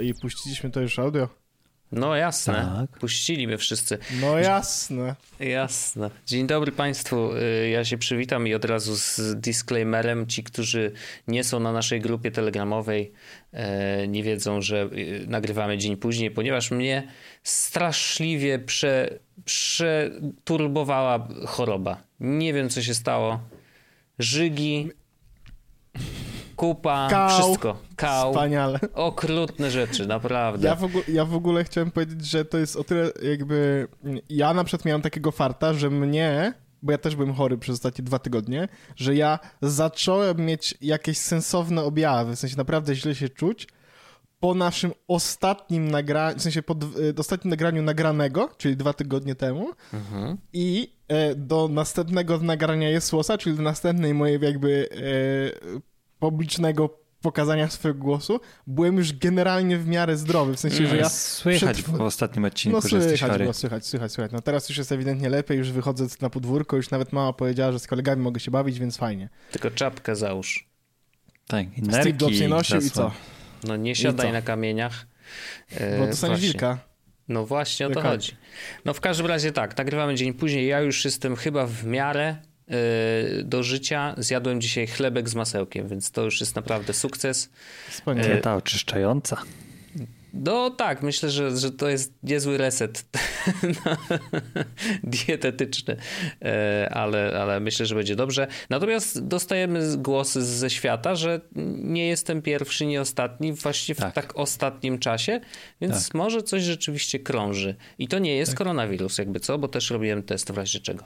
i puściliśmy to już audio. No jasne, Tak. puścili mnie wszyscy. No jasne. Jasne. Dzień dobry Państwu. Y, Ja się przywitam i od razu z disclaimerem. Ci, którzy nie są na naszej grupie telegramowej, e, nie wiedzą, że y, nagrywamy dzień później, ponieważ mnie straszliwie prze, przeturbowała choroba. Nie wiem, co się stało. Żygi, kupa, Kał. wszystko. Kał. Wspaniale. Okrutne rzeczy, naprawdę. Ja w, ogóle, ja w ogóle chciałem powiedzieć, że to jest o tyle jakby... Ja na przykład miałem takiego farta, że mnie, bo ja też byłem chory przez ostatnie dwa tygodnie, że ja zacząłem mieć jakieś sensowne objawy, w sensie naprawdę źle się czuć, po naszym ostatnim nagraniu, w sensie po y, ostatnim nagraniu nagranego, czyli dwa tygodnie temu Mhm. i e, do następnego nagrania Jesłosa, czyli do następnej mojej jakby e, publicznego pokazania swojego głosu, byłem już generalnie w miarę zdrowy, w sensie, że ja Słychać przed- po ostatnim odcinku, no że jesteś słychać chory. było, słychać, słychać, słychać. No teraz już jest ewidentnie lepiej, już wychodzę na podwórko, już nawet mama powiedziała, że z kolegami mogę się bawić, więc fajnie. Tylko czapkę załóż. Tak, i Steve Jobs nerki nie nosił i co? No nie siadaj na kamieniach. E, Bo dostaniesz właśnie. wilka. No właśnie o to Jaka- chodzi. No w każdym razie tak, nagrywamy dzień później. Ja już jestem chyba w miarę do życia. Zjadłem dzisiaj chlebek z masełkiem, więc to już jest naprawdę sukces. Wspaniale. Dieta oczyszczająca. No tak, myślę, że, że to jest niezły reset dietetyczny, E, ale, ale myślę, że będzie dobrze. Natomiast dostajemy głosy ze świata, że nie jestem pierwszy, nie ostatni, właśnie w tak, Tak. ostatnim czasie, więc może coś rzeczywiście krąży. I to nie jest koronawirus, jakby co, bo też robiłem test w razie czego.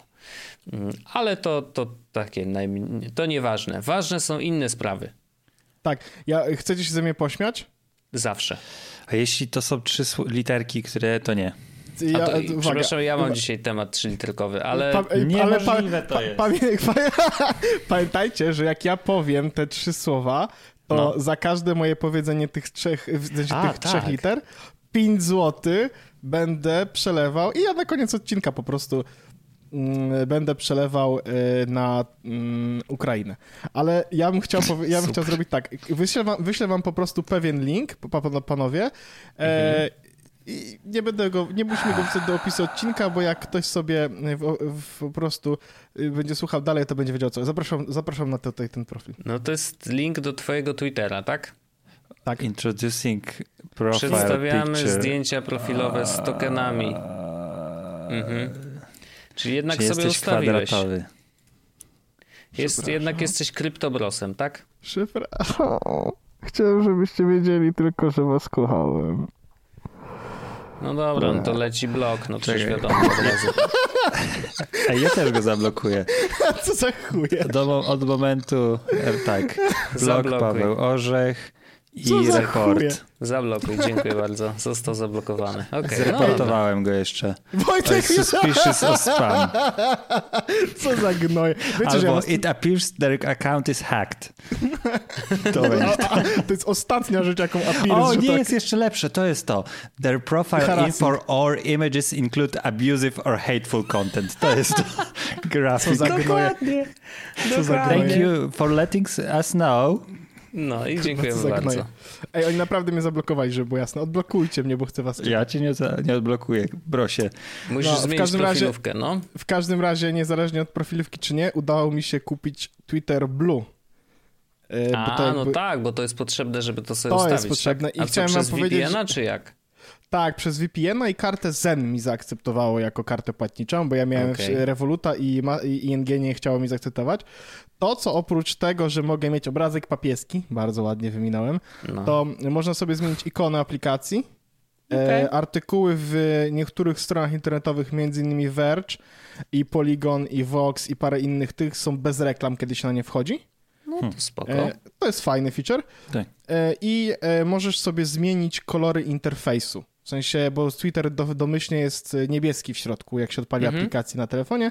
Mm, Ale to, to takie, najmniej, to nieważne. Ważne są inne sprawy. Tak, ja, chcecie się ze mnie pośmiać? Zawsze. A jeśli to są trzy literki, które to nie. Ja, to, uwaga, przepraszam, ja mam uwaga. dzisiaj temat trzyliterkowy, ale... Pa- ej, Niemożliwe to jest. pamię- pa- pamiętajcie, że jak ja powiem te trzy słowa, to No. za każde moje powiedzenie tych trzech, w sensie A, tych tak. trzech liter, 5 zł będę przelewał i ja na koniec odcinka po prostu będę przelewał y, na mm, Ukrainę. Ale ja bym chciał, ja bym chciał zrobić tak. Wyślę wam, wyślę wam po prostu pewien link, pa- pa- panowie. E, i nie będę go, nie musimy go wpisać do opisu odcinka, bo jak ktoś sobie y, w, w, po prostu y, będzie słuchał dalej, to będzie wiedział co. Zapraszam, zapraszam na tutaj ten profil. No to jest link do twojego Twittera, tak? Tak. Introducing profile Przedstawiamy picture. zdjęcia profilowe z tokenami. Mhm. Czyli jednak Czy sobie jesteś ustawiłeś. kwadratowy? Jest, jednak jesteś kryptobrosem, tak? Szyfra. Chciałem, żebyście wiedzieli tylko, że was kochałem. No dobra, no to leci blok, no przecież Czekaj. wiadomo od razu. Ej, ja też go zablokuję. Co za chuje? Do, mo- od momentu, e, tak, blog Zablokuj. Paweł Orzech i za report. chuje? Zablokuj, dziękuję bardzo. Został zablokowany. Okej, no. Zreportowałem go jeszcze. Wojtek, jest suspicious of spam. co za gnoje. Wiecie, ja Albo was... it appears their account is hacked. To będzie. a, a, to jest ostatnia rzecz, jaką appears, O, nie tak... jest jeszcze lepsze, to jest to. Their profile Harassment. info or images include abusive or hateful content. To jest to. Grafik. Co za gnoje. Co za Thank you for letting us know. No i dziękujemy za bardzo. Ej, oni naprawdę mnie zablokowali, żeby było jasne. Odblokujcie mnie, bo chcę was Ja cię nie, nie odblokuję, brosie. Musisz No, w zmienić każdym razie- profilówkę, no. W każdym razie, niezależnie od profilówki czy nie, udało mi się kupić Twitter Blue. E, bo A, to no jakby- tak, bo to jest potrzebne, żeby to sobie To jest ustawić. potrzebne tak? i A co, chciałem wam przez powiedzieć, VPN-a, czy jak? Tak, przez VPN-a i kartę Zen mi zaakceptowało jako kartę płatniczą, bo ja miałem Okej. Revoluta i, i ING nie chciało mi zaakceptować. To, co oprócz tego, że mogę mieć obrazek papieski, bardzo ładnie wyminąłem, No. to można sobie zmienić ikonę aplikacji. E, artykuły w niektórych stronach internetowych, między innymi Verge i Polygon i Vox i parę innych tych są bez reklam, kiedy się na nie wchodzi. No to spoko. E, to jest fajny feature. Tak. E, I możesz sobie zmienić kolory interfejsu. W sensie, bo Twitter do, domyślnie jest niebieski w środku, jak się odpali Mhm. aplikację na telefonie.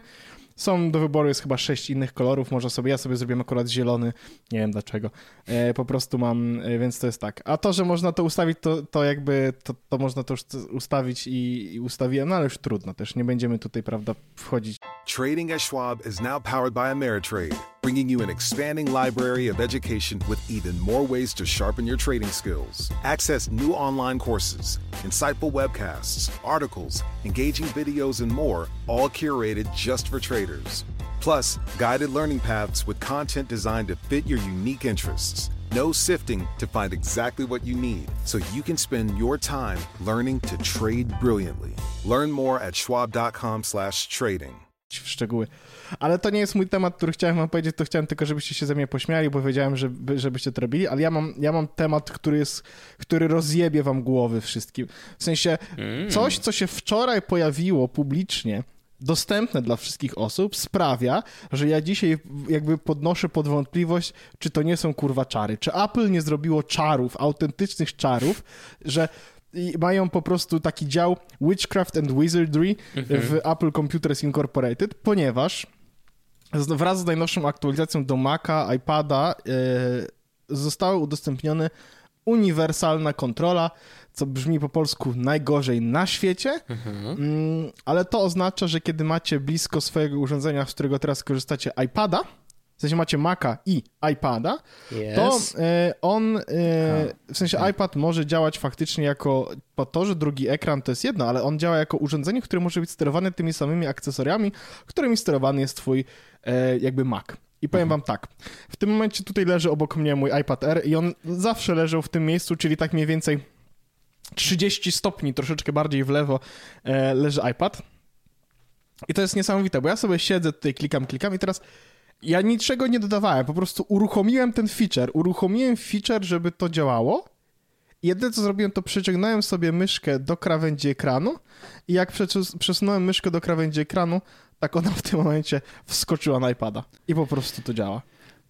Są do wyboru, jest chyba sześć innych kolorów, można sobie, ja sobie zrobiłem akurat zielony, nie wiem dlaczego. E, po prostu mam, e, więc to jest tak. A to, że można to ustawić, to, to jakby, to, to można to już ustawić i, i ustawiłem, no ale już trudno też, nie będziemy tutaj, prawda, wchodzić. Trading at Schwab is now powered by Ameritrade, bringing you an expanding library of education with even more ways to sharpen your trading skills. Access new online courses, insightful webcasts, articles, engaging videos, and more, all curated just for traders. Plus, guided learning paths with content designed to fit your unique interests. No sifting to find exactly what you need so you can spend your time learning to trade brilliantly. Learn more at schwab.com/trading. w szczegóły. Ale to nie jest mój temat, który chciałem wam powiedzieć, to chciałem tylko, żebyście się ze mnie pośmiali, bo wiedziałem, że, żebyście to robili, ale ja mam, ja mam temat, który jest, który rozjebie wam głowy wszystkim. W sensie mm. coś, co się wczoraj pojawiło publicznie, dostępne dla wszystkich osób, sprawia, że ja dzisiaj jakby podnoszę pod wątpliwość, czy to nie są kurwa czary. Czy Apple nie zrobiło czarów, autentycznych czarów, że i mają po prostu taki dział Witchcraft and Wizardry mhm. w Apple Computers Incorporated, ponieważ wraz z najnowszą aktualizacją do Maca, iPada e, została udostępniona uniwersalna kontrola, co brzmi po polsku najgorzej na świecie, mhm. Mm, ale to oznacza, że kiedy macie blisko swojego urządzenia, z którego teraz korzystacie, iPada, w sensie macie Maca i iPada, yes. to e, on, e, w sensie iPad może działać faktycznie jako, po to, że drugi ekran to jest jedno, ale on działa jako urządzenie, które może być sterowane tymi samymi akcesoriami, którymi sterowany jest twój e, jakby Mac. I powiem mhm. wam tak, w tym momencie tutaj leży obok mnie mój iPad R i on zawsze leżał w tym miejscu, czyli tak mniej więcej 30 stopni, troszeczkę bardziej w lewo leży iPad. I to jest niesamowite, bo ja sobie siedzę tutaj, klikam, klikam i teraz ja niczego nie dodawałem, po prostu uruchomiłem ten feature. Uruchomiłem feature, żeby to działało. Jedyne co zrobiłem, to przyciągnąłem sobie myszkę do krawędzi ekranu i jak przesunąłem myszkę do krawędzi ekranu, tak ona w tym momencie wskoczyła na iPada. I po prostu to działa.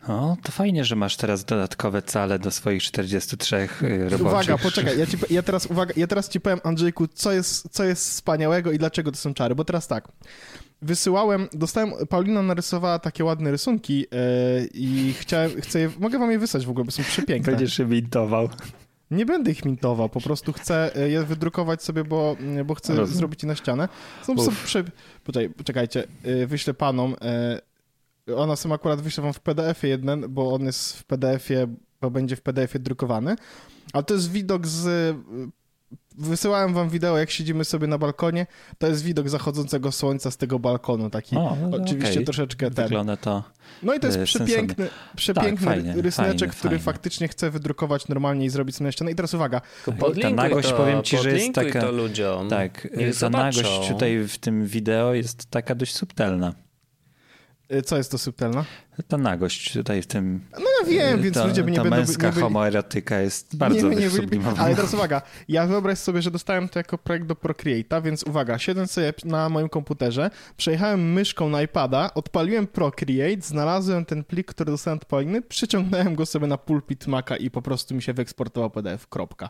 O, to fajnie, że masz teraz dodatkowe cale do swoich 43 y, roboczych. Uwaga, poczekaj, ja, ci, ja, teraz, uwaga, ja teraz ci powiem, Andrzejku, co jest, co jest wspaniałego i dlaczego to są czary, bo teraz tak, wysyłałem, dostałem, Paulina narysowała takie ładne rysunki yy, i chciałem, chcę je, mogę wam je wysłać w ogóle, bo są przepiękne. Będziesz je mintował. Nie będę ich mintował, po prostu chcę e, je wydrukować sobie, bo, bo chcę Rozumiem. zrobić je na ścianę. Są, są prze... Poczekaj, poczekajcie, e, wyślę panom, ona są akurat wyślę wam w PDF-ie jeden, bo on jest w PDF-ie, bo będzie w PDF-ie drukowany, ale to jest widok z wysyłałem wam wideo, jak siedzimy sobie na balkonie. To jest widok zachodzącego słońca z tego balkonu, taki o, no, oczywiście okay. troszeczkę ten. Wygląda to No i to jest przepiękny, przepiękny tak, fajnie, rysuneczek, fajnie, który fajnie. faktycznie chce wydrukować normalnie i zrobić sobie na ścianę. I teraz uwaga. Ta nagość, to, powiem ci, że jest taka... to ludziom. Tak, ta nagość tutaj w tym wideo jest taka dość subtelna. Y, co jest to subtelna? Ta nagość tutaj w tym. No ja wiem, więc ludzie by nie ta będą. męska nie homoerotyka jest bardzo nie, nie, sublimowana. Ale teraz uwaga, ja wyobraź sobie, że dostałem to jako projekt do Procreate'a, więc uwaga, siedząc sobie na moim komputerze, przejechałem myszką na iPada, odpaliłem Procreate, znalazłem ten plik, który dostałem od Pauliny, przyciągnąłem go sobie na pulpit Maca i po prostu mi się wyeksportował PDF. Kropka.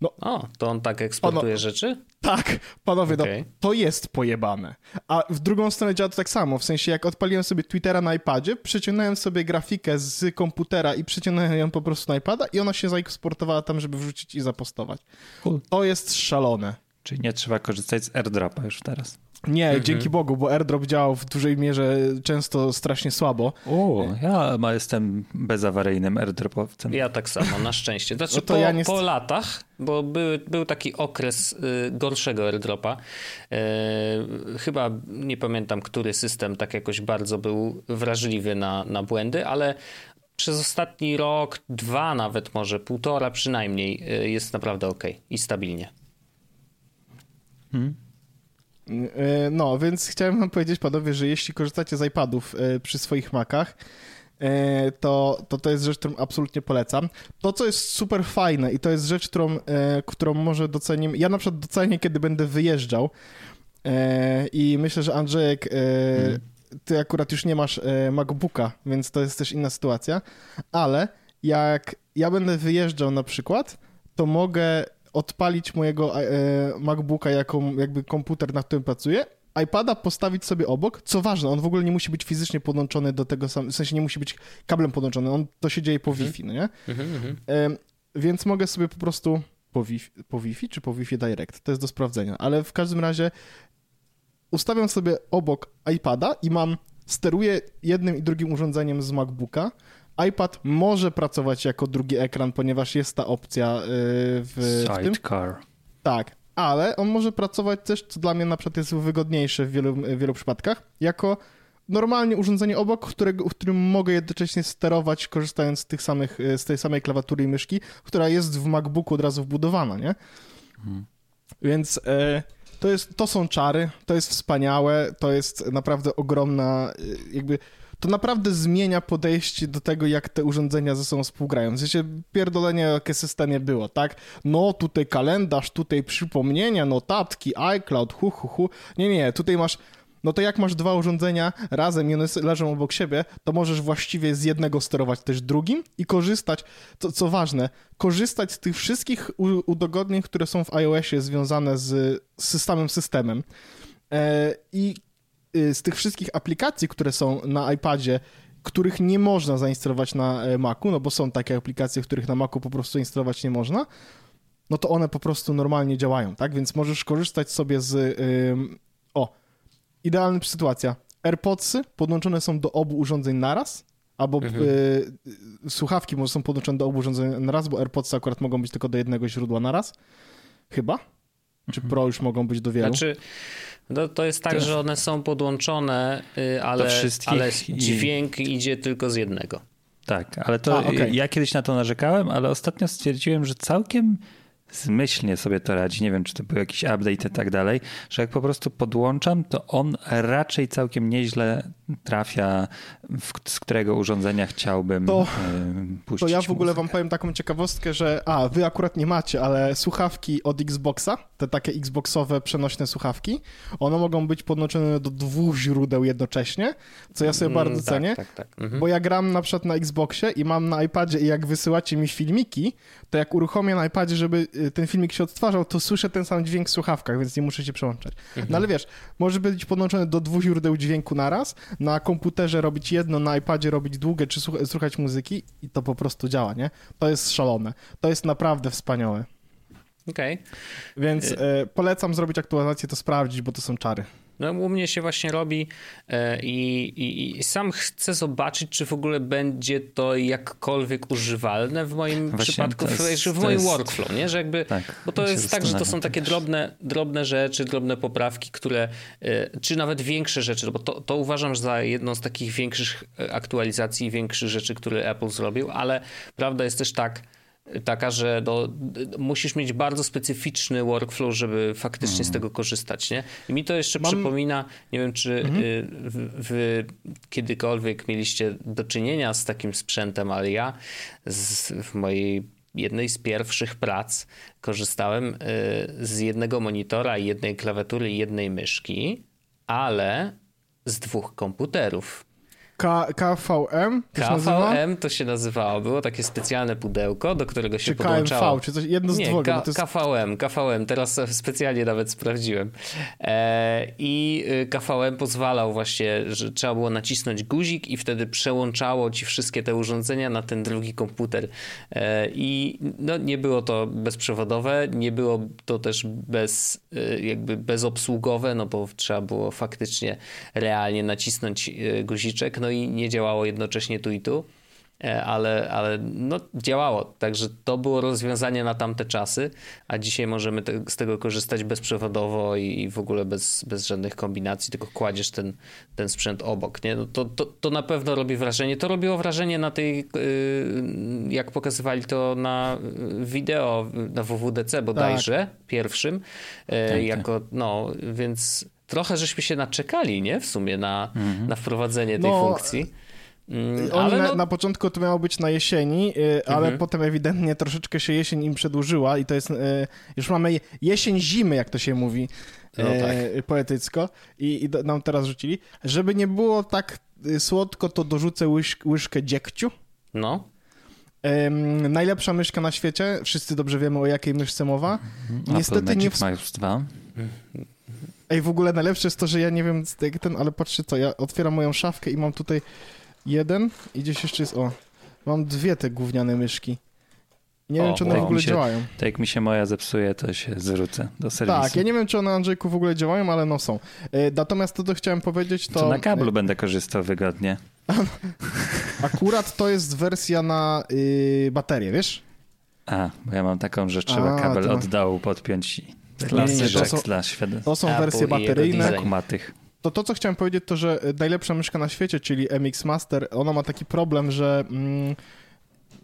No, o, to on tak eksportuje rzeczy? Tak, panowie, okay. no, to jest pojebane. A w drugą stronę działa to tak samo, w sensie jak odpaliłem sobie Twittera na iPadzie, przeciągnąłem sobie grafikę z komputera i przeciągnąłem ją po prostu na iPada i ona się zaeksportowała tam, żeby wrzucić i zapostować. Cool. To jest szalone. Czyli nie trzeba korzystać z AirDropa już teraz. Nie, mhm. dzięki Bogu, bo AirDrop działał w dużej mierze często strasznie słabo. O, ja jestem bezawaryjnym AirDropowcem. Ja tak samo, na szczęście. Znaczy no to po, ja nie... po latach, bo był, był taki okres y, gorszego AirDropa. Y, chyba nie pamiętam, który system tak jakoś bardzo był wrażliwy na, na błędy, ale przez ostatni rok, dwa nawet może, półtora przynajmniej y, jest naprawdę ok i stabilnie. Hmm. E, no, więc chciałem wam powiedzieć, panowie, że jeśli korzystacie z iPadów e, przy swoich Macach, e, to, to to jest rzecz, którą absolutnie polecam. To, co jest super fajne i to jest rzecz, którą, którą może docenimy, ja na przykład docenię, kiedy będę wyjeżdżał i myślę, że Andrzejek, hmm. ty akurat już nie masz MacBooka, więc to jest też inna sytuacja, ale jak ja będę wyjeżdżał na przykład, to mogę odpalić mojego e, MacBooka jako jakby komputer, na którym pracuję iPada postawić sobie obok, co ważne, on w ogóle nie musi być fizycznie podłączony do tego samego, w sensie nie musi być kablem podłączony, on to się dzieje po Wi-Fi, no nie? Mhm, mhm. Em, więc mogę sobie po prostu po Wi-Fi, po Wi-Fi czy po Wi-Fi Direct, to jest do sprawdzenia, ale w każdym razie ustawiam sobie obok iPada i mam, steruję jednym i drugim urządzeniem z MacBooka. iPad może pracować jako drugi ekran, ponieważ jest ta opcja y, w, w tym. Sidecar. Tak, ale on może pracować też, co dla mnie na przykład jest wygodniejsze w wielu, w wielu przypadkach, jako normalnie urządzenie obok, którego, w którym mogę jednocześnie sterować, korzystając z, tych samych, z tej samej klawiatury i myszki, która jest w MacBooku od razu wbudowana, nie? Więc e, to, jest, to są czary, to jest wspaniałe, to jest naprawdę ogromna, e, jakby to naprawdę zmienia podejście do tego, jak te urządzenia ze sobą współgrają. W sensie pierdolenie jakie systemie było, tak? No tutaj kalendarz, tutaj przypomnienia, notatki, iCloud, hu, hu, hu. Nie, nie, tutaj masz no to jak masz dwa urządzenia razem i one leżą obok siebie, to możesz właściwie z jednego sterować też drugim i korzystać, co ważne, korzystać z tych wszystkich udogodnień, które są w iOSie związane z, z samym systemem. E, I z tych wszystkich aplikacji, które są na iPadzie, których nie można zainstalować na e, Macu, no bo są takie aplikacje, których na Macu po prostu instalować nie można, no to one po prostu normalnie działają, tak? Więc możesz korzystać sobie z... ym, o, idealna sytuacja. AirPodsy podłączone są do obu urządzeń naraz, albo y, y, słuchawki może są podłączone do obu urządzeń naraz, bo AirPodsy akurat mogą być tylko do jednego źródła naraz. Chyba? Czy Pro już mogą być do wielu? Znaczy, no, to jest tak, To- że one są podłączone, y, ale, wszystkich ale i- dźwięk idzie tylko z jednego. Tak, ale to A, okej. ja kiedyś na to narzekałem, ale ostatnio stwierdziłem, że całkiem zmyślnie sobie to radzi. Nie wiem, czy to był jakiś update i tak dalej, że jak po prostu podłączam, to on raczej całkiem nieźle trafia, w, z którego urządzenia chciałbym To- y, puścić To ja w ogóle muzykę. wam powiem taką ciekawostkę, że a, wy akurat nie macie, ale słuchawki od Xboxa, te takie Xboxowe przenośne słuchawki, one mogą być podłączone do dwóch źródeł jednocześnie, co ja sobie Mm, bardzo tak, cenię. Tak, tak. Mhm. Bo ja gram na przykład na Xboxie i mam na iPadzie i jak wysyłacie mi filmiki, to jak uruchomię na iPadzie, żeby y, ten filmik się odtwarzał, to słyszę ten sam dźwięk w słuchawkach, więc nie muszę się przełączać. No ale wiesz, może być podłączony do dwóch źródeł dźwięku naraz, na komputerze robić jedno, na iPadzie robić długie, czy słuch- słuchać muzyki i to po prostu działa, nie? To jest szalone. To jest naprawdę wspaniałe. Okej. Więc e, polecam zrobić aktualizację, to sprawdzić, bo to są czary. No, u mnie się właśnie robi e, i, i, i sam chcę zobaczyć, czy w ogóle będzie to jakkolwiek używalne w moim Właśnie przypadku, jest- w, moim jest- workflow, nie? Że jakby, Tak, bo to jest tak, że to są takie też. drobne, drobne rzeczy, drobne poprawki, które, e, czy nawet większe rzeczy, bo to, to uważam za jedną z takich większych e, aktualizacji większych rzeczy, które Apple zrobił, ale prawda jest też tak, taka, że no, musisz mieć bardzo specyficzny workflow, żeby faktycznie Mhm. z tego korzystać, nie? I mi to jeszcze Mam- przypomina, nie wiem, czy wy, wy kiedykolwiek mieliście do czynienia z takim sprzętem, ale ja z, w mojej jednej z pierwszych prac korzystałem y, z jednego monitora, jednej klawiatury i jednej myszki, ale z dwóch komputerów. K- KVM? To się? KVM to się nazywało. Było takie specjalne pudełko, do którego się Czy podłączało. KMV, czy coś, jedno z Nie, K- jest... KVM, KVM, teraz specjalnie nawet sprawdziłem. E, I y, KVM pozwalał właśnie, że trzeba było nacisnąć guzik i wtedy przełączało ci wszystkie te urządzenia na ten drugi komputer. E, I no, nie było to bezprzewodowe, nie było to też bez, y, jakby bezobsługowe, no bo trzeba było faktycznie realnie nacisnąć y, guziczek, no i nie działało jednocześnie tu i tu. E, ale, ale no, działało. Także to było rozwiązanie na tamte czasy, a dzisiaj możemy te, z tego korzystać bezprzewodowo i, i w ogóle bez, bez żadnych kombinacji, tylko kładziesz ten, ten sprzęt obok. Nie? No to, to, to na pewno robi wrażenie. To robiło wrażenie na tej, y, jak pokazywali to na y, wideo na WWDC bodajże, pierwszym, e, tak. jako, no, więc trochę żeśmy się naczekali, nie? W sumie na, na wprowadzenie tej No, funkcji. Mm, Oni ale na, no, na początku to miało być na jesieni, y, ale Mhm. potem ewidentnie troszeczkę się jesień im przedłużyła i to jest, y, już mamy je- jesień zimy, jak to się mówi No e, poetycko i, i do, nam teraz rzucili. Żeby nie było tak y, słodko, to dorzucę łyż, łyżkę dziegciu. no, Em, najlepsza myszka na świecie, wszyscy dobrze wiemy o jakiej myszce mowa. Apple Niestety Magic nie, Mouse 2. Ej, w ogóle najlepsze jest to, że ja nie wiem, jak ten, ale patrzcie to, ja otwieram moją szafkę i mam tutaj jeden i gdzieś jeszcze jest, o, mam dwie te gówniane myszki. Nie O, wiem, czy one w ogóle się- działają. To jak mi się moja zepsuje, to się zwrócę do serwisu. Tak, ja nie wiem, czy one, Andrzejku, w ogóle działają, ale no są. E, Natomiast to, co chciałem powiedzieć, to... To na kablu będę korzystał wygodnie. e, Akurat to jest wersja na y, baterię, wiesz? A, bo ja mam taką, że trzeba A, kabel to- od dołu podpiąć i Nie, nie, nie, to dla, są-. To są wersje bateryjne. kumatych. To to, co chciałem powiedzieć, to, że e, najlepsza myszka na świecie, czyli MX Master, ona ma taki problem, że mm,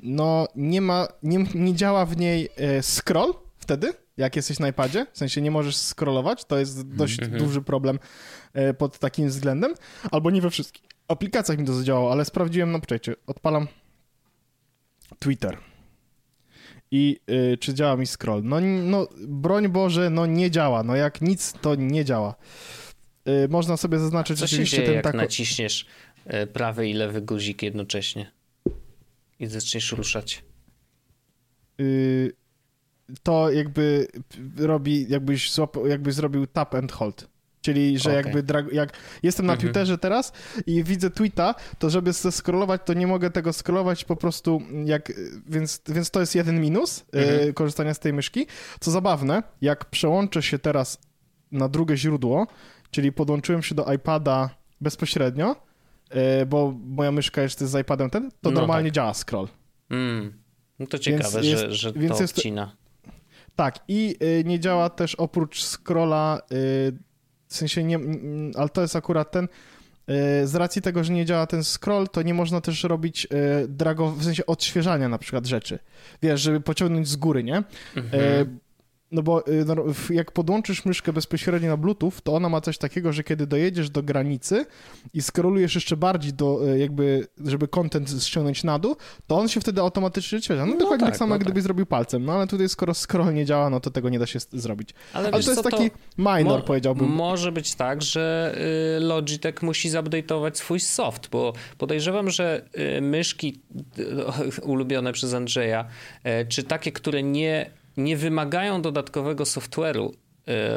no nie ma, nie, nie działa w niej e, scroll wtedy, jak jesteś na iPadzie, w sensie nie możesz scrollować, to jest dość Mhm. duży problem e, pod takim względem, albo nie we wszystkich aplikacjach mi to zadziałało, ale sprawdziłem, no poczekajcie, odpalam Twitter. I y, czy działa mi scroll? No, no, broń Boże, no nie działa. No jak nic, to nie działa. Y, można sobie zaznaczyć Co się oczywiście dzieje, ten jak tak. naciśniesz e, prawy i lewy guzik jednocześnie i zaczniesz ruszać? Y, to jakby robi, jakbyś, złapał, jakbyś zrobił tap and hold. Czyli, że Okej. jakby drag, jak jestem na Mhm. Twitterze teraz i widzę tweeta, to żeby scrollować, to nie mogę tego scrollować po prostu jak, więc, więc to jest jeden minus y, Mhm. korzystania z tej myszki. Co zabawne, jak przełączę się teraz na drugie źródło, czyli podłączyłem się do iPada bezpośrednio, y, bo moja myszka jeszcze z iPadem ten, to No normalnie tak. działa scroll. Mm. No to ciekawe, jest- że, że to jest- odcina. Tak, i y, nie działa też oprócz scrolla, y, w sensie nie, mm, ale to jest akurat ten, z racji tego, że nie działa ten scroll, to nie można też robić drago, w sensie odświeżania na przykład rzeczy. Wiesz, żeby pociągnąć z góry, nie? Mhm. No bo y, no, jak podłączysz myszkę bezpośrednio na Bluetooth, to ona ma coś takiego, że kiedy dojedziesz do granicy i skrolujesz jeszcze bardziej do y, jakby, żeby content ściągnąć na dół, to on się wtedy automatycznie odświeża. No, No dokładnie tak, tak, samo, no jak tak. gdybyś zrobił palcem. No ale tutaj skoro scroll nie działa, no to tego nie da się zrobić. Ale, Ale to jest co, taki minor, mo- powiedziałbym. Może być tak, że y, Logitech musi zupdate'ować swój soft, bo podejrzewam, że myszki ulubione przez Andrzeja, czy takie, które nie, nie wymagają dodatkowego software'u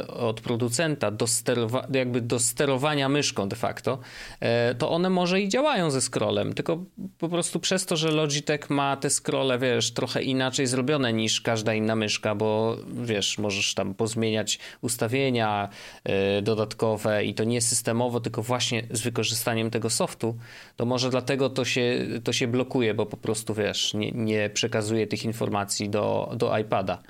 od producenta do, sterowa- jakby do sterowania myszką de facto, y, to one może i działają ze scrollem, tylko po prostu przez to, że Logitech ma te scrolle, wiesz, trochę inaczej zrobione niż każda inna myszka, bo wiesz, możesz tam pozmieniać ustawienia y, dodatkowe i to nie systemowo, tylko właśnie z wykorzystaniem tego softu, to może dlatego to się, to się blokuje, bo po prostu wiesz, nie, nie przekazuje tych informacji do, do iPada.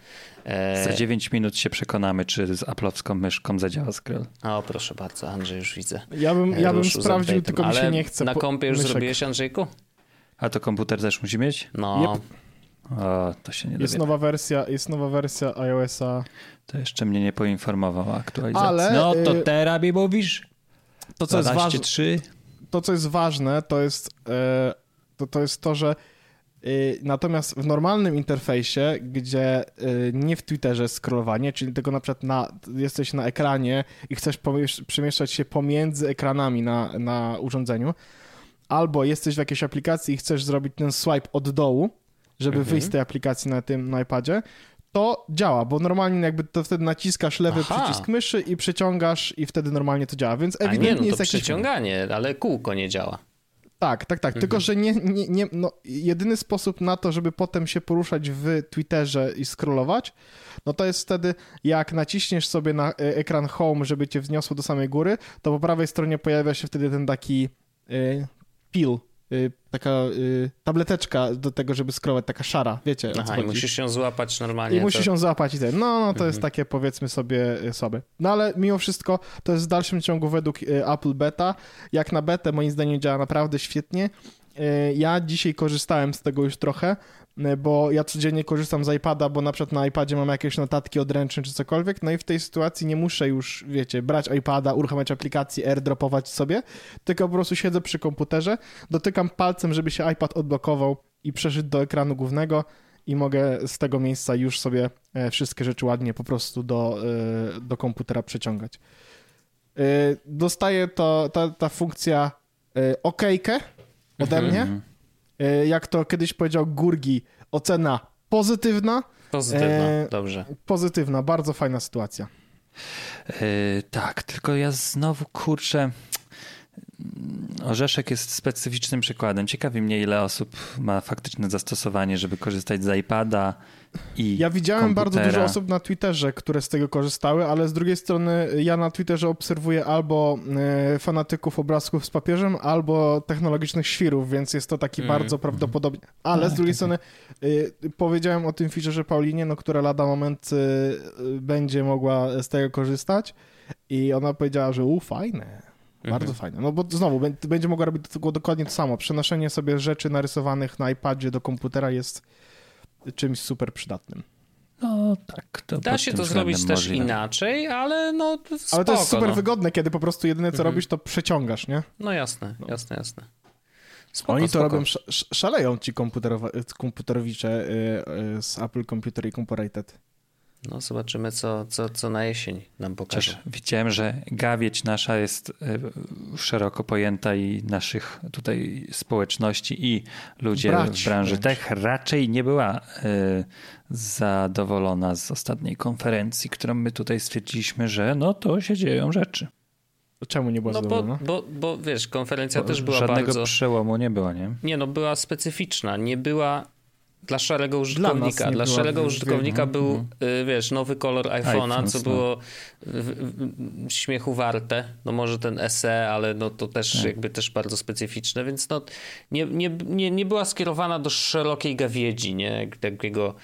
E, Za 9 minut się przekonamy, czy z aplowską myszką zadziała scroll. o, proszę bardzo, Andrzej już widzę. Ja bym, ja bym Ruszył z sprawdził, tylko mi się nie chce. Na kompie już myszek. zrobiłeś, Andrzejku? A to komputer też musi mieć? No, Yep. O, to się nie Jest dowie. nowa wersja, jest nowa wersja iOS-a. To jeszcze mnie nie poinformował o aktualizacji. Ale, no to y, teraz mi mówisz? To, co jest ważne, 12.3? to, co jest ważne, to jest, e, to, to, jest to, że natomiast w normalnym interfejsie, gdzie y, nie w Twitterze scrollowanie, czyli tylko na przykład na, jesteś na ekranie i chcesz przemieszczać się pomiędzy ekranami na, na urządzeniu, albo jesteś w jakiejś aplikacji i chcesz zrobić ten swipe od dołu, żeby Mhm. wyjść z tej aplikacji na tym na iPadzie, to działa, bo normalnie jakby to wtedy naciskasz lewy Aha. przycisk myszy i przeciągasz i wtedy normalnie to działa, więc a ewidentnie nie, no to jest jakiś... przeciąganie, ale kółko nie działa. Tak, tak, tak. Tylko, że nie, nie, nie, no, jedyny sposób na to, żeby potem się poruszać w Twitterze i scrollować, no to jest wtedy, jak naciśniesz sobie na e, ekran home, żeby cię wzniosło do samej góry, to po prawej stronie pojawia się wtedy ten taki y, pil, y, taka y, tableteczka do tego, żeby scrollować, taka szara, wiecie Aha, i musisz się złapać normalnie. I musisz to... ją załapać i ten. No, no to Mhm. jest takie powiedzmy sobie y, słabe. No ale mimo wszystko to jest w dalszym ciągu według Apple Beta. Jak na betę moim zdaniem działa naprawdę świetnie. Y, Ja dzisiaj korzystałem z tego już trochę, y, bo ja codziennie korzystam z iPada, bo na przykład na iPadzie mam jakieś notatki odręczne czy cokolwiek, no i w tej sytuacji nie muszę już, wiecie, brać iPada, uruchamiać aplikacji, airdropować sobie, tylko po prostu siedzę przy komputerze, dotykam palcem, żeby się iPad odblokował i przeszedł do ekranu głównego i mogę z tego miejsca już sobie e, wszystkie rzeczy ładnie po prostu do, e, do komputera przeciągać. E, Dostaję to, ta, ta funkcja e, okejkę ode mnie. Mhm. E, Jak to kiedyś powiedział Gurgi, ocena pozytywna. Pozytywna, E, dobrze. Pozytywna, bardzo fajna sytuacja. Yy, tak, tylko ja znowu kurczę. Orzeszek jest specyficznym przykładem. Ciekawi mnie, ile osób ma faktyczne zastosowanie, żeby korzystać z iPada i. Ja widziałem komputera. bardzo dużo osób na Twitterze, które z tego korzystały, ale z drugiej strony ja na Twitterze obserwuję albo e, fanatyków obrazków z papieżem, albo technologicznych świrów, więc jest to taki Mm. bardzo prawdopodobnie. Ale Tak, z drugiej tak, strony e, powiedziałem o tym featureze Paulinie, no, która lada moment e, będzie mogła z tego korzystać i ona powiedziała, że u, fajne. Bardzo fajne. No bo znowu, bę- będzie mogła robić do- dokładnie to samo. Przenoszenie sobie rzeczy narysowanych na iPadzie do komputera jest czymś super przydatnym. No tak. To Da się to zrobić też możliwe. inaczej, ale no to spoko, Ale to jest super no. wygodne, kiedy po prostu jedyne co Mhm. robisz, to przeciągasz, nie? No jasne, jasne, jasne. Spoko, Oni to spoko. robią, sz- sz- szaleją ci komputerowicze y, y, z Apple Computer Incorporated. No zobaczymy, co, co, co na jesień nam. Chociaż widziałem, że gawieć nasza jest y, szeroko pojęta i naszych tutaj społeczności i ludzie Brać w branży wręcz. tech raczej nie była y, zadowolona z ostatniej konferencji, którą my tutaj stwierdziliśmy, że no to się dzieją rzeczy. Czemu nie była No bo, zadowolona? bo, bo wiesz, konferencja też była Żadnego bardzo... przełomu nie było, nie? Nie no, była specyficzna, nie była dla szarego użytkownika. Dla, była szarego użytkownika wy- był, y, wiesz, nowy kolor iPhone'a, iPhone, co no. było w, w, śmiechu warte. No może ten SE, ale no to też Tak. jakby też bardzo specyficzne, więc no nie, nie, nie, nie była skierowana do szerokiej gawiedzi, nie? Takiego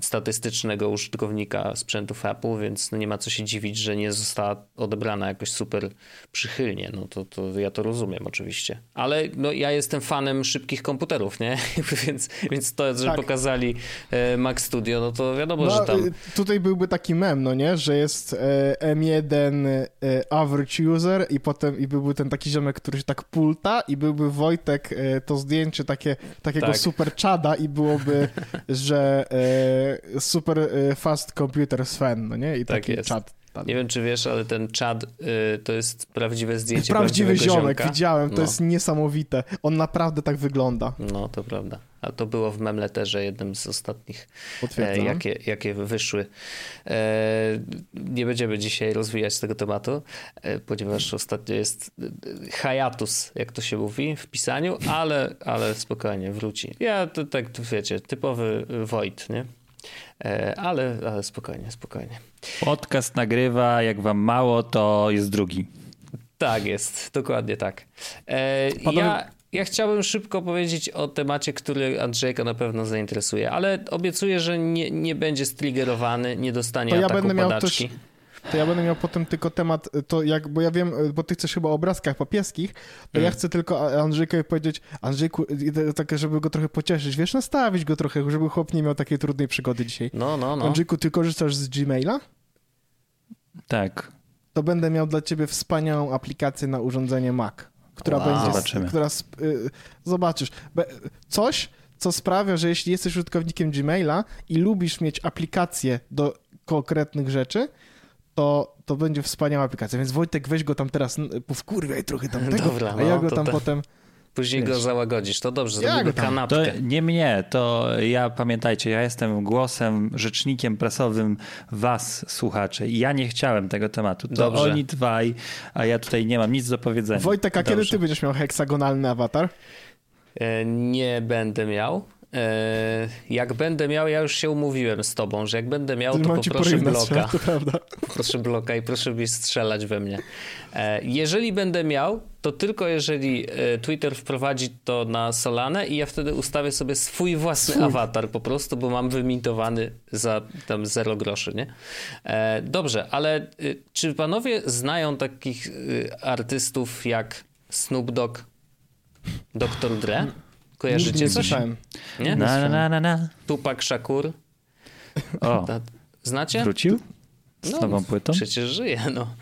statystycznego użytkownika sprzętów Apple, więc no nie ma co się dziwić, że nie została odebrana jakoś super przychylnie. No to, to ja to rozumiem oczywiście. Ale no, ja jestem fanem szybkich komputerów, nie? więc, więc to, że Tak. pokazali e, Mac Studio, no to wiadomo, że No, tam... y, tutaj byłby taki mem, no nie? Że jest e, M1 e, average user i potem i byłby ten taki ziomek, który się tak pulta i byłby Wojtek, to zdjęcie takie, takiego Tak. super czada i byłoby, że super e, fast computer Sven, no nie? I Tak taki czad. Nie wiem, czy wiesz, ale ten Chad y, to jest prawdziwe zdjęcie Prawdziwy ziomek, ziomka. widziałem, to No. jest niesamowite. On naprawdę tak wygląda. No, to prawda. A to było w memletterze jednym z ostatnich, e, jakie, jakie wyszły. E, nie będziemy dzisiaj rozwijać tego tematu, e, ponieważ ostatnio jest e, hiatus, jak to się mówi w pisaniu, ale, ale spokojnie, wróci. Ja to tak, wiecie, typowy Wojt, nie? E, ale, ale spokojnie, spokojnie. Podcast nagrywa, jak wam mało, to jest drugi. Tak jest, dokładnie tak. E, ja, ja chciałbym szybko powiedzieć o temacie, który Andrzejka na pewno zainteresuje, ale obiecuję, że nie, nie będzie striggerowany, nie dostanie To ja ataku będę miał padaczki. też- To ja będę miał potem tylko temat, to jak, bo ja wiem, bo ty chcesz chyba o obrazkach papieskich, to Mm. ja chcę tylko Andrzejkowi powiedzieć, Andrzejku, tak, żeby go trochę pocieszyć, wiesz, nastawić go trochę, żeby chłop nie miał takiej trudnej przygody dzisiaj. No, no, no. Andrzejku, ty korzystasz z Gmaila? Tak. To będę miał dla ciebie wspaniałą aplikację na urządzenie Mac, która Wow. będzie, Zobaczymy. która, y, zobaczysz, Be, coś, co sprawia, że jeśli jesteś użytkownikiem Gmaila i lubisz mieć aplikację do konkretnych rzeczy, to, to będzie wspaniała aplikacja. Więc Wojtek, weź go tam teraz, powkurwiaj trochę tam tego, Dobra, a ja no, go tam to- potem... Później go załagodzisz, to dobrze, Ja zrobimy tam- To kanapkę. nie mnie, to ja pamiętajcie, ja jestem głosem, rzecznikiem prasowym was, słuchacze. I ja nie chciałem tego tematu. To Dobrze. oni dwaj, a ja tutaj nie mam nic do powiedzenia. Wojtek, a kiedy Dobrze. ty będziesz miał heksagonalny awatar? E, Nie będę miał. E, Jak będę miał, ja już się umówiłem z tobą, że jak będę miał, to poproszę bloka. strzelać, to prawda. Proszę bloka i proszę mi strzelać we mnie. E, Jeżeli będę miał, to tylko jeżeli e, Twitter wprowadzi to na Solanę i ja wtedy ustawię sobie swój własny Swój. awatar po prostu, bo mam wymintowany za tam 0 groszy, nie? Dobrze, ale e, czy panowie znają takich e, artystów jak Snoop Dogg, Dr. Dre? Kojarzycie Nigdy nie coś? słyszałem. Nie? Na, na, na, na, na. Tupac Shakur? O, Znacie? wrócił? Z No, nową płytą? Przecież żyje, no.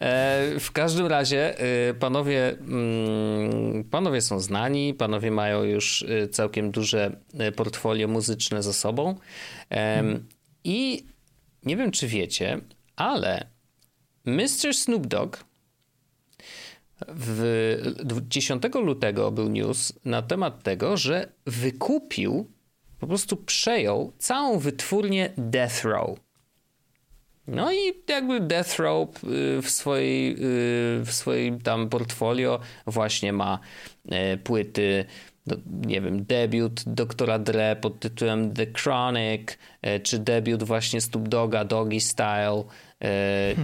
E, w każdym razie e, panowie, mm, panowie są znani, panowie mają już e, całkiem duże e, portfolio muzyczne za sobą. Em, I nie wiem, czy wiecie, ale Mr. Snoop Dogg w 10 lutego był news na temat tego, że wykupił, po prostu przejął całą wytwórnię Death Row. No i jakby Death Row y, w swojej, y, w swoim tam portfolio właśnie ma e, płyty, nie wiem, debiut doktora Dre pod tytułem The Chronic, czy debiut właśnie Snoop Doga, Doggy Style.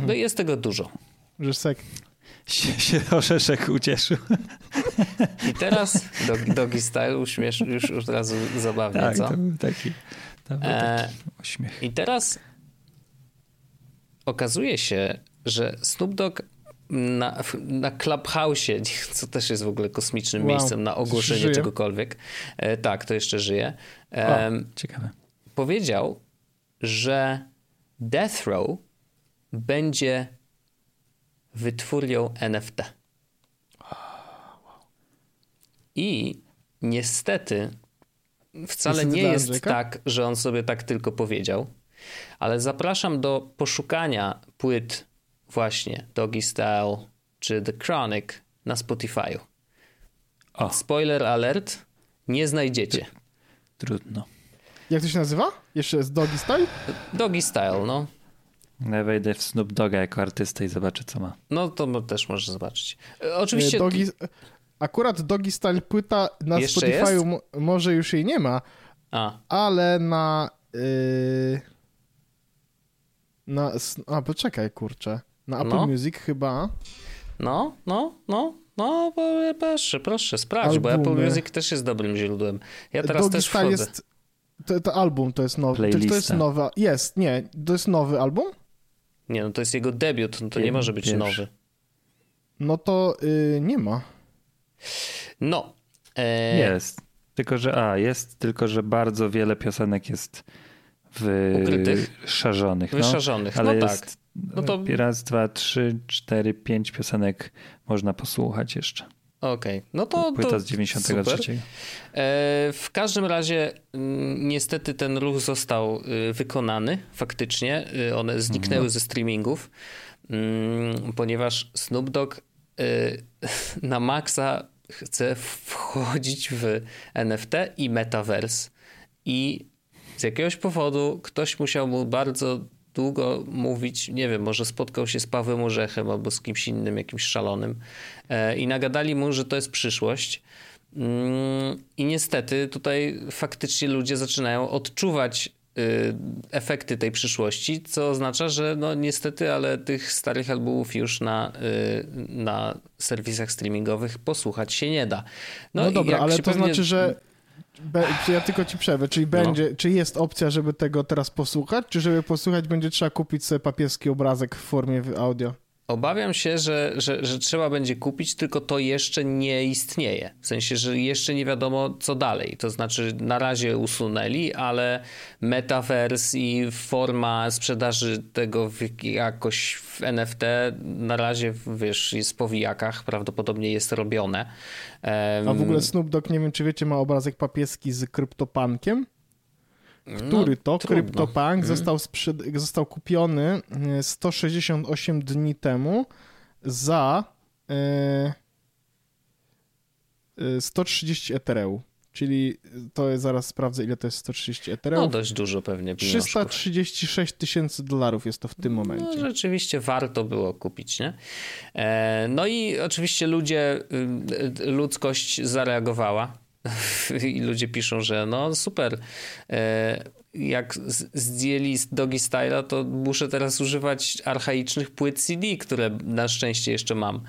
No jest tego dużo. Że sek. Się, się orzeszek ucieszył. I teraz Doggy, doggy Style uśmiesz, już od razu zabawnie, tak, co? to był taki, to był taki uśmiech. I teraz okazuje się, że Snoop Dogg na, na Clubhouse, co też jest w ogóle kosmicznym wow. miejscem na ogłoszenie żyje? czegokolwiek, e, tak, to jeszcze żyje, e, ciekawe. powiedział, że Death Row będzie wytwórnią NFT. I niestety wcale nie jest tak, że on sobie tak tylko powiedział, ale zapraszam do poszukania płyt właśnie Doggy Style czy The Chronic na Spotify'u. Spoiler alert, nie znajdziecie. Trudno. Jak to się nazywa? Jeszcze jest Doggy Style? Doggy Style, no. Ja wejdę w Snoop Doga jako artysta i zobaczę, co ma. No to też możesz zobaczyć. E, oczywiście... Doggy, akurat Doggy Style płyta na Spotify'u może już jej nie ma, A. ale na... Yy, na... A, poczekaj, kurczę. Na Apple no. Music chyba. No, no, no, no, proszę, proszę, sprawdź, Albumy. bo Apple Music też jest dobrym źródłem. Ja teraz Doggy też wchodzę. Jest, to, to album to jest nowy. To, to jest nowa. Jest, nie, to jest nowy album? Nie, no to jest jego debiut, no to nie może być Wiesz. nowy. No to yy, nie ma. No. E... Jest. Tylko, że a, jest, tylko, że bardzo wiele piosenek jest w Ukrytych? szarzonych. No, Wyszarzonych, ale no jest, tak. No to... Raz, dwa, trzy, cztery, pięć piosenek można posłuchać jeszcze. Okej, okay. no to. Płyta to z 93. Super. E, w każdym razie, mm, niestety, ten ruch został y, wykonany faktycznie. Y, one zniknęły mhm. ze streamingów, mm, ponieważ Snoop Dogg y, na maksa chce wchodzić w NFT i metaverse. I z jakiegoś powodu ktoś musiał mu bardzo długo mówić, nie wiem, może spotkał się z Pawłem Orzechem albo z kimś innym, jakimś szalonym e, i nagadali mu, że to jest przyszłość. Mm, I niestety tutaj faktycznie ludzie zaczynają odczuwać y, efekty tej przyszłości, co oznacza, że no niestety, ale tych starych albumów już na, y, na serwisach streamingowych posłuchać się nie da. No, no dobra, ale to pewnie... znaczy, że Be, ja tylko ci przerwę, czyli no. będzie, no. czy jest opcja, żeby tego teraz posłuchać, czy żeby posłuchać będzie trzeba kupić sobie papieski obrazek w formie audio? Obawiam się, że, że, że trzeba będzie kupić, tylko to jeszcze nie istnieje. W sensie, że jeszcze nie wiadomo, co dalej. To znaczy, na razie usunęli, ale metaverse i forma sprzedaży tego jakoś w NFT na razie, wiesz, jest po wijakach, prawdopodobnie jest robione. Um, A w ogóle Snoop Dogg, nie wiem, czy wiecie, ma obrazek papieski z kryptopankiem? Który no, to CryptoPunk mhm. został, sprzed... został kupiony 168 e, dni temu za e, 130 e, Ethereum. Czyli to jest, zaraz sprawdzę, ile to jest 130 Ethereum. No dość dużo pewnie. Pieniążków. 336 tysięcy dolarów jest to w tym momencie. No, rzeczywiście warto było kupić, nie? no i oczywiście ludzie, y, y, ludzkość zareagowała i ludzie piszą, że no super, e, jak zdjęli Dogi Styla, to muszę teraz używać archaicznych płyt CD, które na szczęście jeszcze mam.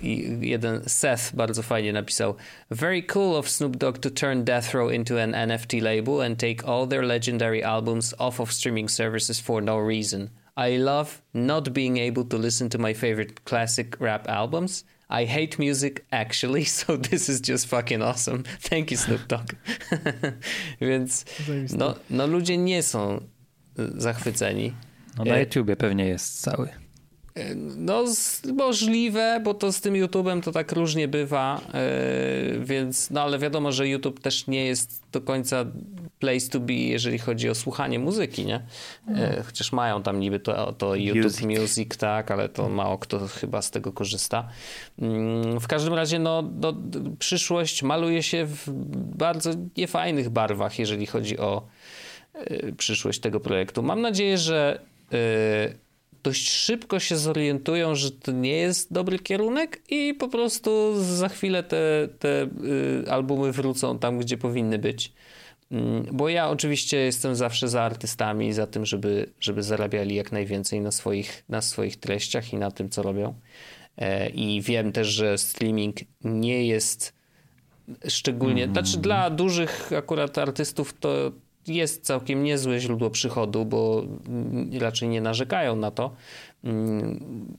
I jeden Seth bardzo fajnie napisał Very cool of Snoop Dogg to turn Death Row into an NFT label and take all their legendary albums off of streaming services for no reason. I love not being able to listen to my favorite classic rap albums I hate music actually, so this is just fucking awesome. Thank you Snoop Dogg. Więc no, no ludzie nie są y, zachwyceni. No na e, YouTubie pewnie jest cały. No możliwe, bo to z tym YouTube'em to tak różnie bywa, yy, więc no ale wiadomo, że YouTube też nie jest do końca place to be, jeżeli chodzi o słuchanie muzyki, nie? Yy, chociaż mają tam niby to, to YouTube Music. Music, tak, ale to mało kto chyba z tego korzysta. Yy, w każdym razie no, no, przyszłość maluje się w bardzo niefajnych barwach, jeżeli chodzi o przyszłość tego projektu. Mam nadzieję, że dość szybko się zorientują, że to nie jest dobry kierunek i po prostu za chwilę te, te albumy wrócą tam, gdzie powinny być. Mm, bo ja oczywiście jestem zawsze za artystami, za tym, żeby, żeby zarabiali jak najwięcej na swoich, na swoich treściach i na tym, co robią. E, I wiem też, że streaming nie jest szczególnie, mm. znaczy dla dużych akurat artystów to jest całkiem niezłe źródło przychodu, bo raczej nie narzekają na to, mm,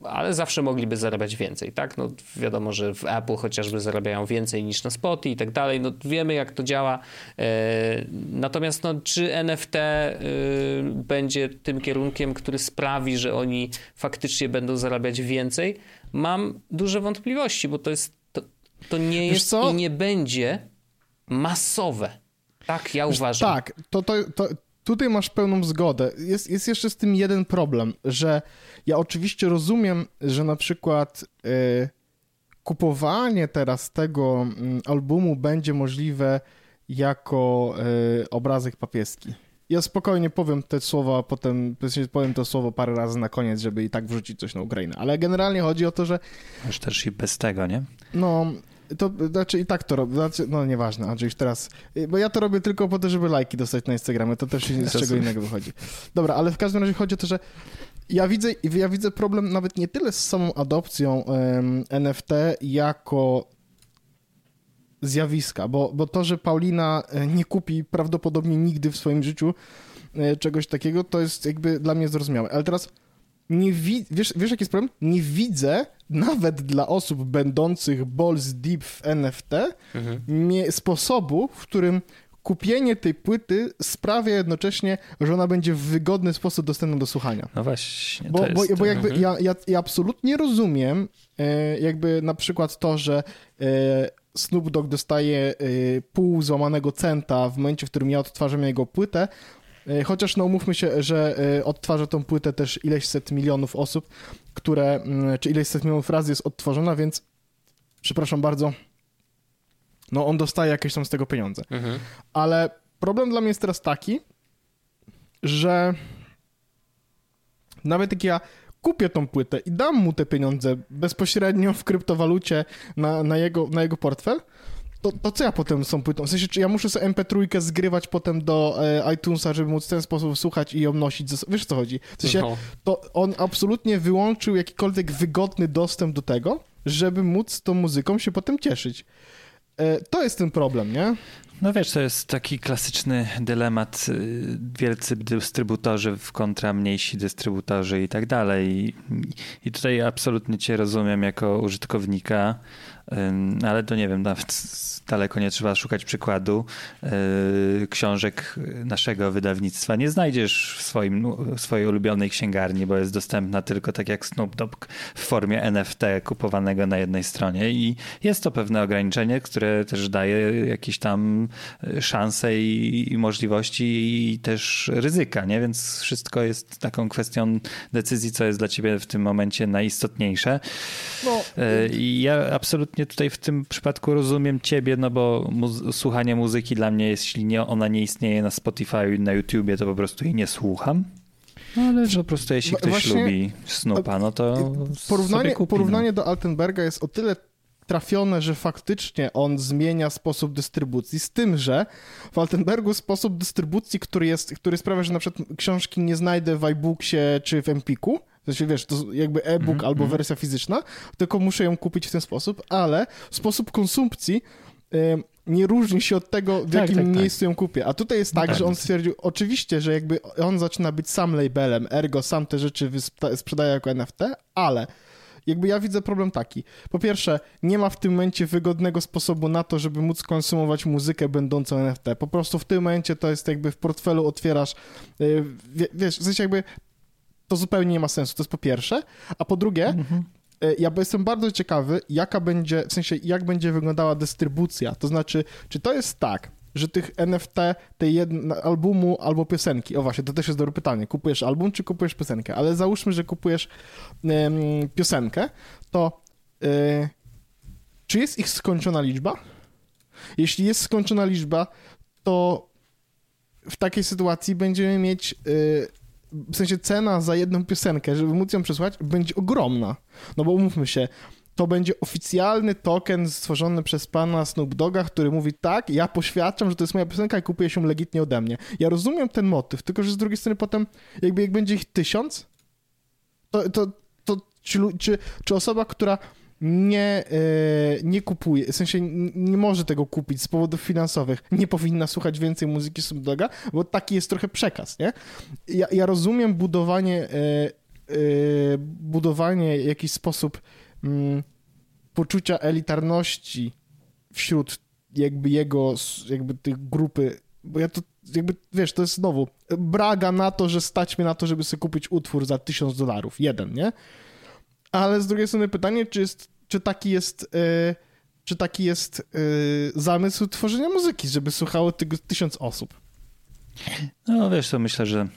ale zawsze mogliby zarabiać więcej, tak? No wiadomo, że w Apple chociażby zarabiają więcej niż na Spotify i tak dalej, no wiemy jak to działa. E, natomiast no, czy NFT y, będzie tym kierunkiem, który sprawi, że oni faktycznie będą zarabiać więcej? Mam duże wątpliwości, bo to jest to, to nie jest i nie będzie masowe. Tak, ja uważam. Tak, to, to, to, tutaj masz pełną zgodę. Jest, jest jeszcze z tym jeden problem, że ja oczywiście rozumiem, że na przykład y, kupowanie teraz tego y, albumu będzie możliwe jako y, obrazek papieski. Ja spokojnie powiem te słowa, potem powiem to słowo parę razy na koniec, żeby i tak wrzucić coś na Ukrainę. Ale generalnie chodzi o to, że. Już też i bez tego, nie? No, to znaczy i tak to robię, znaczy, no nieważne, Andrzej, już teraz, bo ja to robię tylko po to, żeby lajki dostać na Instagramie, to też z czego innego wychodzi. Dobra, ale w każdym razie chodzi o to, że ja widzę, ja widzę problem nawet nie tyle z samą adopcją um, NFT jako zjawiska, bo, bo to, że Paulina e, nie kupi prawdopodobnie nigdy w swoim życiu e, czegoś takiego, to jest jakby dla mnie zrozumiałe. Ale teraz nie wi- wiesz, wiesz, jaki jest problem? Nie widzę nawet dla osób będących balls deep w NFT mhm. nie, sposobu, w którym kupienie tej płyty sprawia jednocześnie, że ona będzie w wygodny sposób dostępna do słuchania. No właśnie. Bo, bo, bo jakby mhm. ja, ja, ja, absolutnie rozumiem e, jakby na przykład to, że e, Snoop Dogg dostaje e, pół złamanego centa w momencie, w którym ja odtwarzam jego płytę, chociaż no umówmy się, że odtwarza tą płytę też ileś set milionów osób, które, mm, czy ileś set milionów razy jest odtworzona, więc przepraszam bardzo, no on dostaje jakieś tam z tego pieniądze. Mhm. Ale problem dla mnie jest teraz taki, że nawet jak ja kupię tą płytę i dam mu te pieniądze bezpośrednio w kryptowalucie na, na, jego, na jego portfel, to, to co ja potem z tą płytą? W sensie, czy ja muszę sobie MP3 zgrywać potem do e, iTunesa, żeby móc w ten sposób słuchać i ją nosić? Ze, wiesz, co chodzi? W sensie, no. to on absolutnie wyłączył jakikolwiek wygodny dostęp do tego, żeby móc tą muzyką się potem cieszyć. E, to jest ten problem, nie? No wiesz, to jest taki klasyczny dylemat y, wielcy dystrybutorzy w kontra mniejsi dystrybutorzy i tak dalej. I, I tutaj absolutnie cię rozumiem jako użytkownika, ale to nie wiem, nawet daleko nie trzeba szukać przykładu. Yy, książek naszego wydawnictwa nie znajdziesz w, swoim, w swojej ulubionej księgarni, bo jest dostępna tylko tak jak Snoop Dogg w formie NFT kupowanego na jednej stronie i jest to pewne ograniczenie, które też daje jakieś tam y, szanse i, i możliwości i też ryzyka, nie? Więc wszystko jest taką kwestią decyzji, co jest dla ciebie w tym momencie najistotniejsze. No. I ja absolutnie tutaj w tym przypadku rozumiem ciebie, no bo słuchanie muzyki dla mnie, jeśli nie, ona nie istnieje na Spotify, na YouTubie, to po prostu jej nie słucham. No ale że po prostu jeśli ktoś Właśnie, lubi Snoopa, no to porównanie, kupi, porównanie no. do Altenberga jest o tyle trafione, że faktycznie on zmienia sposób dystrybucji, z tym, że w Altenbergu sposób dystrybucji, który, jest, który sprawia, że na przykład książki nie znajdę w iBooksie czy w Empiku, znaczy, wiesz, to jakby e-book mm -hmm. albo mhm. wersja fizyczna, tylko muszę ją kupić w ten sposób, ale sposób konsumpcji nie różni się od tego, w tak, jakim tak, tak. miejscu tak. ją kupię. A tutaj jest tak, że on stwierdził, oczywiście, że jakby on zaczyna być sam labelem, ergo sam te rzeczy sprzedaje jako NFT, ale jakby ja widzę problem taki. Po pierwsze, nie ma w tym momencie wygodnego sposobu na to, żeby móc konsumować muzykę będącą NFT. Po prostu w tym momencie to jest jakby w portfelu otwierasz, yy, wiesz, w sensie jakby to zupełnie nie ma sensu, to jest po pierwsze. A po drugie, mhm. E, ja jestem bardzo ciekawy, jaka będzie, w sensie jak będzie wyglądała dystrybucja. To znaczy, czy to jest tak, że tych NFT, tej jedne, albumu albo piosenki, o właśnie, to też jest dobre pytanie, kupujesz album czy kupujesz piosenkę, ale załóżmy, że kupujesz piosenkę, to yy, czy jest ich skończona liczba? Jeśli jest skończona liczba, to w takiej sytuacji będziemy mieć yy, w sensie cena za jedną piosenkę, żeby móc ją przesłać, będzie ogromna. No bo umówmy się, to będzie oficjalny token stworzony przez pana Snoop Dogga, który mówi tak, ja poświadczam, że to jest moja piosenka i kupuję się legitnie ode mnie. Ja rozumiem ten motyw, tylko że z drugiej strony potem, jakby jak będzie ich tysiąc, to, to, to czy, czy, czy osoba, która nie, yy, nie kupuje, w sensie nie może tego kupić z powodów finansowych, nie powinna słuchać więcej muzyki Snoop Dogga, bo taki jest trochę przekaz, nie? Ja, ja rozumiem budowanie, yy, yy, budowanie w jakiś sposób mm, poczucia elitarności wśród jakby jego, jakby tych grupy, bo ja to jakby, wiesz, to jest znowu braga na to, że stać mnie na to, żeby sobie kupić utwór za tysiąc dolarów, jeden, nie? Ale z drugiej strony pytanie, czy, jest, czy taki jest... Yy, czy taki jest yy, zamysł tworzenia muzyki, żeby słuchało tego tysiąc osób? No wiesz, to myślę, że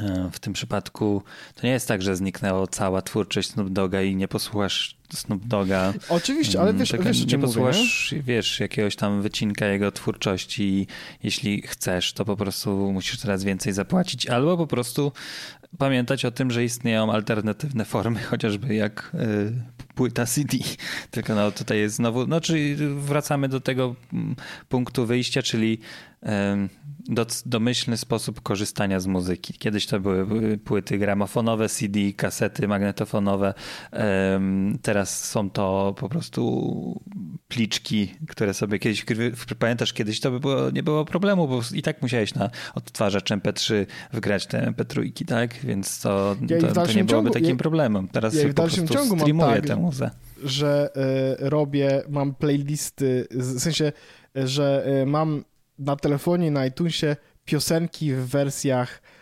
E, w tym przypadku to nie jest tak, że zniknęła cała twórczość Snoop Doga i nie posłuchasz Snoop Doga. Oczywiście, ale wiesz, Taka, wiesz nie posłuchasz, mówię, nie? wiesz, jakiegoś tam wycinka jego twórczości i jeśli chcesz, to po prostu musisz coraz więcej zapłacić, albo po prostu pamiętać o tym, że istnieją alternatywne formy, chociażby jak y, płyta CD. Tylko no tutaj jest znowu, no czyli wracamy do tego mm, punktu wyjścia, czyli do, domyślny sposób korzystania z muzyki. Kiedyś to były płyty gramofonowe, CD, kasety magnetofonowe. Teraz są to po prostu pliczki, które sobie kiedyś, pamiętasz, kiedyś to by było, nie było problemu, bo i tak musiałeś na odtwarzacz MP3 wgrać te MP3, tak? Więc to, ja to, to, nie byłoby ciągu, takim ja, problemem. Teraz ja po prostu streamuję tak, tę muzę. Że y, robię, mam playlisty, w sensie, że y, mam na telefonie, na iTunesie piosenki w wersjach e,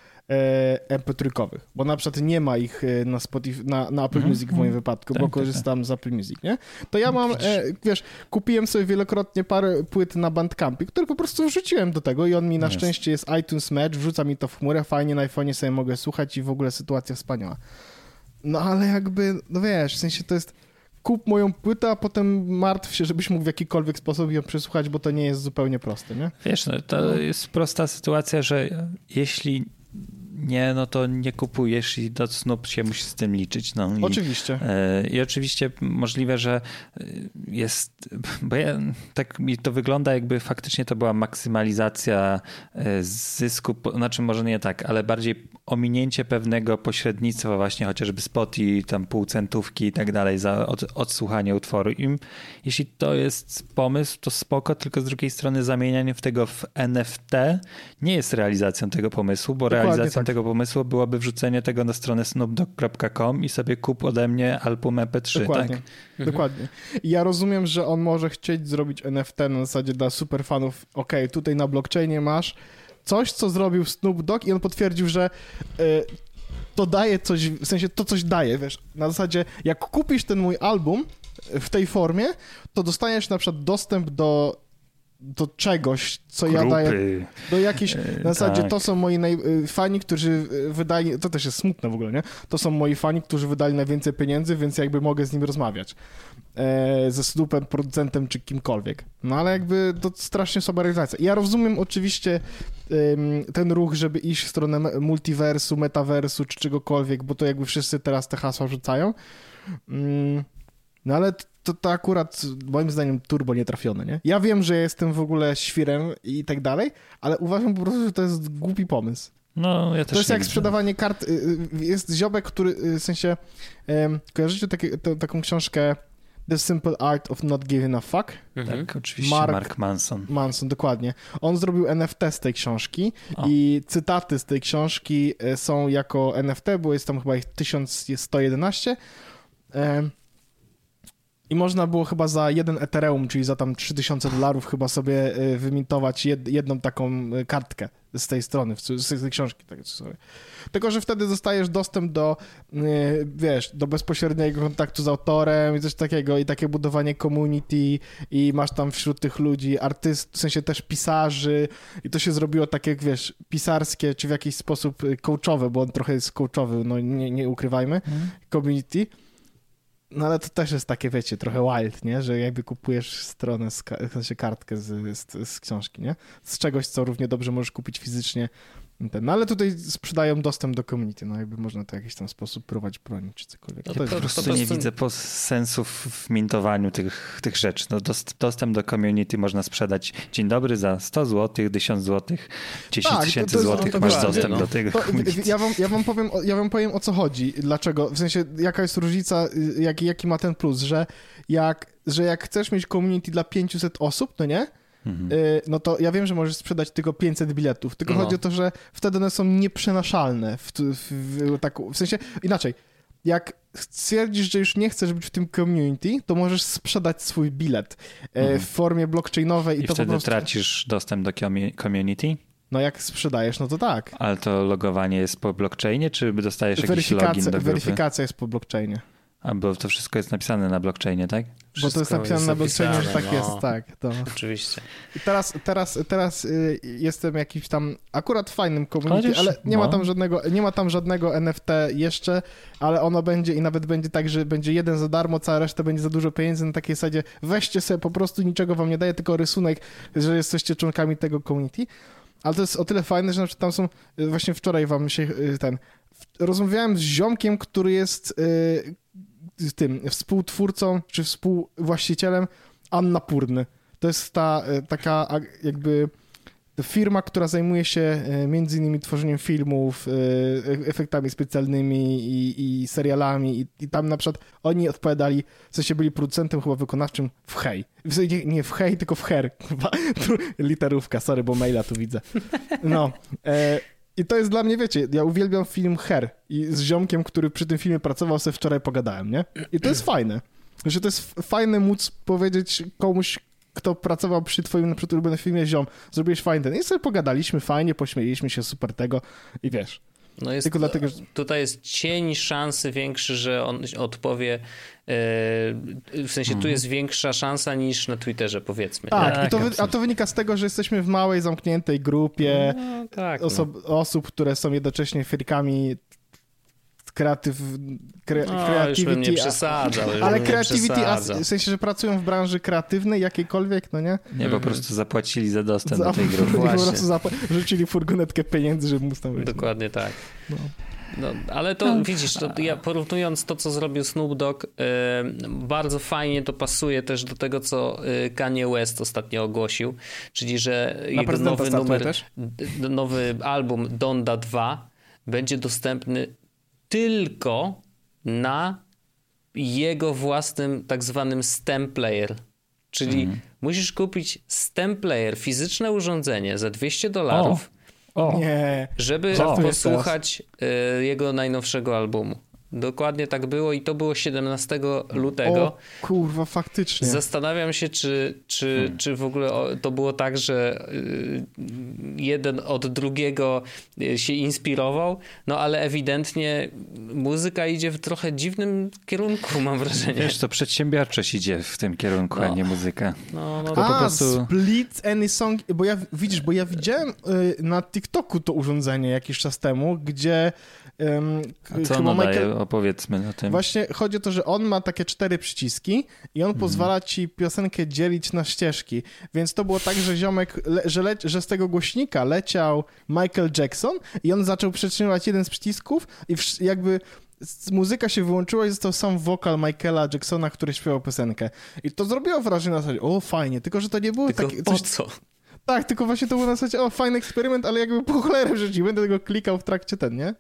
MP3-kowych, bo na przykład nie ma ich e, na Spotify, na, na Apple mm -hmm. Music w moim mhm. wypadku, tak, bo tak, korzystam tak. z Apple Music, nie? To ja mam, e, wiesz, kupiłem sobie wielokrotnie parę płyt na Bandcampie, które po prostu wrzuciłem do tego i on mi na yes. szczęście jest iTunes Match, wrzuca mi to w chmurę, fajnie na iPhone'ie sobie mogę słuchać i w ogóle sytuacja wspaniała. No ale jakby, no wiesz, w sensie to jest kup moją płytę, a potem martw się, żebyś mógł w jakikolwiek sposób ją przesłuchać, bo to nie jest zupełnie proste, nie? Wiesz, no, to no. jest prosta sytuacja, że jeśli nie, no to nie kupujesz i do Snoop się musi z tym liczyć. No. I, oczywiście. E, I oczywiście możliwe, że jest, bo ja, tak mi to wygląda, jakby faktycznie to była maksymalizacja e, zysku, znaczy może nie tak, ale bardziej ominięcie pewnego pośrednictwa właśnie chociażby spot i tam półcentówki i tak dalej za od, odsłuchanie utworu. Jeśli to jest pomysł, to spoko, tylko z drugiej strony zamienianie w tego w NFT nie jest realizacją tego pomysłu, bo Dokładnie realizacją tak. Tego pomysłu byłoby wrzucenie tego na stronę snoopdog.com i sobie kup ode mnie album MP3, Dokładnie. tak? Dokładnie. Ja rozumiem, że on może chcieć zrobić NFT na zasadzie dla superfanów, ok, tutaj na blockchainie masz coś, co zrobił Snoop Dogg i on potwierdził, że y, to daje coś, w sensie to coś daje, wiesz, na zasadzie jak kupisz ten mój album w tej formie, to dostaniesz na przykład dostęp do do czegoś, co Grupy. ja daję, do jakiejś, na zasadzie tak. to są moi naj, y, fani, którzy wydali, to też jest smutne w ogóle, nie? To są moi fani, którzy wydali najwięcej pieniędzy, więc jakby mogę z nimi rozmawiać. E, ze Snoopem, producentem czy kimkolwiek. No ale jakby to strasznie słaba realizacja. Ja rozumiem oczywiście ten ruch, żeby iść w stronę multiversu, metaversu czy czegokolwiek, bo to jakby wszyscy teraz te hasła rzucają. Mm, no ale to, to akurat moim zdaniem turbo nietrafione, nie? Ja wiem, że jestem w ogóle świrem i tak dalej, ale uważam po prostu, że to jest głupi pomysł. No, ja też to jest jak widzę. sprzedawanie kart. Y, y, jest ziobek, który y, w sensie. Um, kojarzycie takie, to, taką książkę The Simple Art of Not Giving a Fuck? Mhm. Tak, oczywiście. Mark, Mark, Manson. Manson, dokładnie. On zrobił NFT z tej książki o. i cytaty z tej książki są jako NFT, bo jest tam chyba ich 1111. Um, i można było chyba za jeden Ethereum, czyli za tam 3000 dolarów chyba sobie y, wymintować jed, jedną taką y, kartkę z tej strony, z tej książki. Tak, sobie. Tylko, że wtedy dostajesz dostęp do, y, wiesz, do bezpośredniego kontaktu z autorem i coś takiego i takie budowanie community i masz tam wśród tych ludzi artystów, w sensie też pisarzy i to się zrobiło takie, jak wiesz, pisarskie, czy w jakiś sposób coachowe, bo on trochę jest coachowy, no nie, nie ukrywajmy, mm. community no ale to też jest takie, wiecie, trochę wild, nie? Że jakby kupujesz stronę, z, w sensie kartkę z, z, z, książki, nie? Z czegoś, co równie dobrze możesz kupić fizycznie Ten, no ale tutaj sprzedają dostęp do community, no jakby można to w jakiś tam sposób próbować bronić czy cokolwiek. No to to po prostu po nie widzę po sensu w- mintowaniu tych, tych rzeczy. No, dost, dostęp do community można sprzedać. Dzień dobry za 100 zł, 1000 zł, 10 Tak, to- tysięcy to złotych to masz dostęp no. do tego To, community. ja, wam, ja, wam powiem, o- ja wam powiem o co chodzi, dlaczego, w sensie jaka jest różnica, y, jaki, jaki ma ten plus, że jak, że jak chcesz mieć community dla 500 osób, no nie? Mhm. Y, no to ja wiem, że możesz sprzedać tylko 500 biletów, tylko No. chodzi o to, że wtedy one są nieprzenaszalne, w, w, w, tak, w sensie, inaczej, jak stwierdzisz, że już nie chcesz być w tym community, to możesz sprzedać swój bilet e, Mhm. w formie blockchainowej i, I to wtedy prostu... tracisz dostęp do community, No jak sprzedajesz, no to tak. ale to logowanie jest po blockchainie, czy dostajesz jakiś login do grupy? weryfikacja jest po blockchainie. A, bo to wszystko jest napisane na blockchainie, tak? Bo to jest Wszystko napisane na blockchainie, że tak napisane, jest, no. tak. To. Oczywiście. I teraz, teraz, teraz y, jestem jakimś tam akurat fajnym community, Chociaż, ale nie ma, no. tam żadnego, nie ma tam żadnego NFT jeszcze, ale ono będzie i nawet będzie tak, że będzie jeden za darmo, cała reszta będzie za dużo pieniędzy na takiej zasadzie weźcie sobie po prostu, niczego wam nie daje, tylko rysunek, że jesteście członkami tego community. Ale to jest o tyle fajne, że na przykład tam są, y, właśnie wczoraj wam się y, ten, rozmawiałem z ziomkiem, który jest tym współtwórcą, czy współwłaścicielem Anna Purny. To jest ta y, taka jakby firma, która zajmuje się y, między innymi tworzeniem filmów, y, efektami specjalnymi i, i serialami i, i tam na przykład oni odpowiadali, w sensie byli producentem chyba wykonawczym w Hej. W sensie nie, w Hej, tylko w Her. Literówka, sorry, bo maila tu widzę. No. E, I to jest dla mnie, wiecie, ja uwielbiam film Her i z ziomkiem, który przy tym filmie pracował, sobie wczoraj pogadałem, nie? I to jest fajne. Że to jest fajne móc powiedzieć komuś, kto pracował przy twoim na przykład ulubionym filmie, ziom, zrobiłeś fajny ten. I sobie pogadaliśmy fajnie, pośmieliśmy się, super tego i wiesz. No jest, Tylko dlatego, że... Tutaj jest cień szansy większy, że on odpowie. e, w sensie tu jest większa szansa niż na Twitterze, powiedzmy. Tak, Tak, to wy, a to wynika z tego, że jesteśmy w małej, zamkniętej grupie No, tak. no. oso- osób, które są jednocześnie frykami kreatyw, kre, No, już creativity, bym nie przesadzał. już ale creativity, przesadzał. w sensie, że pracują w branży kreatywnej, jakiejkolwiek, no nie? Nie, po prostu zapłacili za dostęp Za, do tej grupy. po Właśnie. prostu zap- rzucili furgonetkę pieniędzy, żeby móc tam wejść. Dokładnie tak. No. No, ale to widzisz, to ja porównując to, co zrobił Snoop Dogg, e, bardzo fajnie to pasuje też do tego, co e, Kanye West ostatnio ogłosił, czyli że jego prezydenta nowy numer, też? nowy album Donda 2 będzie dostępny tylko na jego własnym tak zwanym stem player. Czyli musisz kupić stem player, fizyczne urządzenie za 200 dolarów, żeby posłuchać e, jego najnowszego albumu. Dokładnie tak było i to było 17 lutego. O kurwa, faktycznie. Zastanawiam się, czy, czy, Hmm. czy w ogóle to było tak, że y, jeden od drugiego y, się inspirował, no ale ewidentnie muzyka idzie w trochę dziwnym kierunku, mam wrażenie. wiesz, to przedsiębiorczość idzie w tym kierunku, a No. nie muzyka. No, no, to po A, prostu- Split Any Song, bo ja, widzisz, bo ja widziałem y, na TikToku to urządzenie jakiś czas temu, gdzie A co ono Michael- daje? Opowiedzmy o tym. Właśnie chodzi o to, że on ma takie cztery przyciski i on Mhm. pozwala ci piosenkę dzielić na ścieżki. Więc to było tak, że ziomek, le, że, le, że z tego głośnika leciał Michael Jackson i on zaczął przytrzymywać jeden z przycisków i wsz- jakby muzyka się wyłączyła i został sam wokal Michaela Jacksona, który śpiewał piosenkę. I to zrobiło wrażenie na zasadzie, o fajnie, tylko że to nie było Tylko takie... Coś, co? tak, tylko właśnie to było na zasadzie, o fajny eksperyment, ale jakby po cholerę w życiu, będę tego klikał w trakcie ten, nie?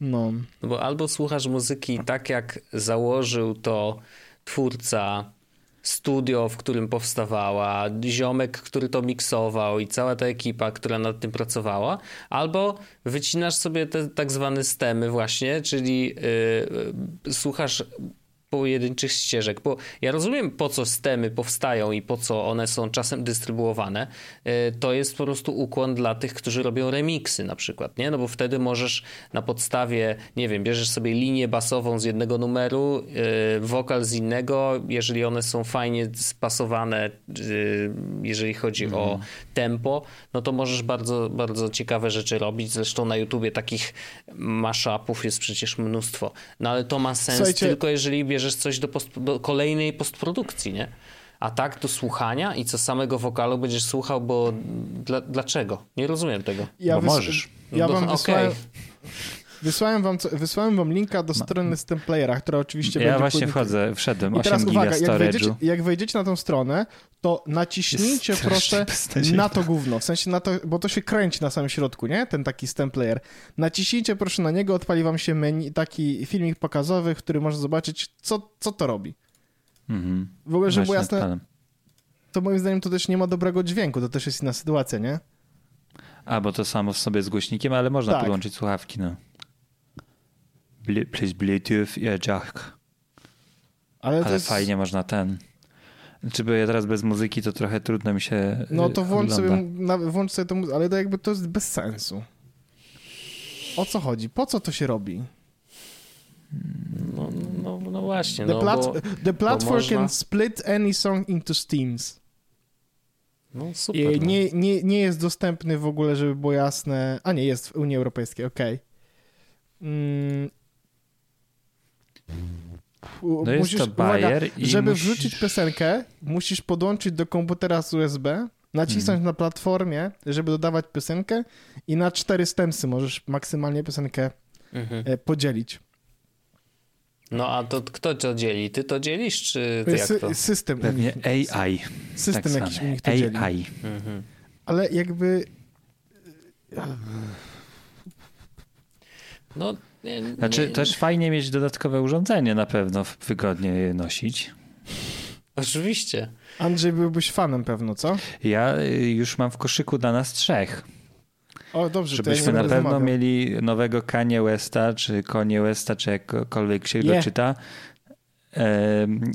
No. No bo albo słuchasz muzyki tak, jak założył to twórca, studio, w którym powstawała, ziomek, który to miksował i cała ta ekipa, która nad tym pracowała, albo wycinasz sobie te tak zwane stemy właśnie, czyli yy, słuchasz pojedynczych ścieżek, bo ja rozumiem po co stemy powstają i po co one są czasem dystrybuowane, yy, to jest po prostu ukłon dla tych, którzy robią remiksy na przykład, nie? No bo wtedy możesz na podstawie, nie wiem, bierzesz sobie linię basową z jednego numeru, yy, wokal z innego, jeżeli one są fajnie spasowane, yy, jeżeli chodzi o tempo, no to możesz bardzo, bardzo ciekawe rzeczy robić. Zresztą na YouTubie takich mashupów jest przecież mnóstwo. No ale to ma sens Słuchajcie- tylko jeżeli bierzesz coś do, post- do kolejnej postprodukcji, nie? A tak do słuchania i co samego wokalu będziesz słuchał, bo dla, dlaczego? Nie rozumiem tego. Ja bo możesz. Ja no, wam wysłałem, okay. wysłałem, wam, wysłałem wam linka do strony Stemplayera, która oczywiście Ja właśnie wchodzę, wszedłem, I 8 teraz uwaga, jak wejdziecie, jak wejdziecie na tą stronę, to naciśnijcie proszę na to gówno, w sensie na to, bo to się kręci na samym środku, nie? Ten taki Stemplayer. Naciśnijcie proszę na niego, odpali wam się menu, taki filmik pokazowy, w którym można zobaczyć, co, co to robi. Mhm. W ogóle, żeby było jasne, to moim zdaniem to też nie ma dobrego dźwięku, to też jest inna sytuacja, nie? A, bo to samo w sobie z głośnikiem, ale można tak. podłączyć słuchawki, no. Please Bluetooth jack. Ale, ale jest... fajnie można ten. Czy by ja teraz bez muzyki, to trochę trudno mi się. No to włącz sobie, włącz sobie to, ale to jakby to jest bez sensu. O co chodzi? Po co to się robi? No, no, no właśnie. The, no, plat bo, the platform można... can split any song into steams. No super. I no. nie, nie, nie jest dostępny w ogóle, żeby było jasne. A nie, jest w Unii Europejskiej, okej. Okay. Mm. No jest musisz, to Bayer uwaga, i Żeby musisz... wrzucić piosenkę, musisz podłączyć do komputera z USB, nacisnąć hmm. na platformie, żeby dodawać piosenkę i na cztery stemsy możesz maksymalnie piosenkę mhm. E, podzielić. No a to kto to dzieli? Ty to dzielisz, czy ty jak to? System. Pewnie AI. System tak jakiś u nich to AI. dzieli. Mhm. Ale jakby... No, nie, znaczy, nie. też fajnie mieć dodatkowe urządzenie na pewno, wygodnie je nosić. Oczywiście. Andrzej byłbyś fanem pewno, co? Ja y, już mam w koszyku dla nas trzech. O, dobrze, Żebyśmy ja na pewno mieli nowego Kanye Westa, czy Kanye Westa, czy jakkolwiek się go czyta.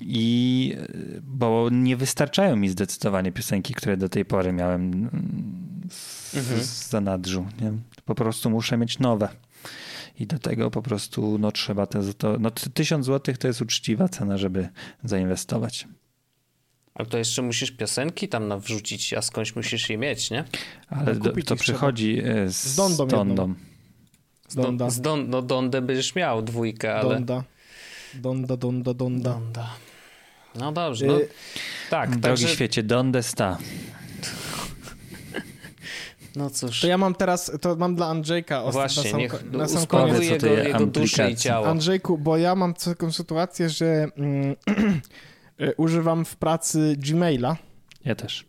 I bo nie wystarczają mi zdecydowanie piosenki, które do tej pory miałem w, mhm. w zanadrzu. Nie? Po prostu muszę mieć nowe. I do tego po prostu no, trzeba te, to, no, tysiąc złotych to jest uczciwa cena, żeby zainwestować. Ale to jeszcze musisz piosenki tam nawrzucić, a skądś musisz je mieć, nie? Ale do, to przychodzi trzeba. z, z Dondą. Dondą. Z, Donda. Z don, no Dondę będziesz miał dwójkę, ale... Donda. Donda, Donda, Donda. Donda. No dobrze, no. Y tak. Drogi także... świecie, Donde sta. No cóż. To ja mam teraz, to mam dla Andrzejka Właśnie, na sam, niech na sam koniec. jego, jego duszę i ciało. Andrzejku, bo ja mam taką sytuację, że mm, E, używam w pracy Gmaila. Ja też.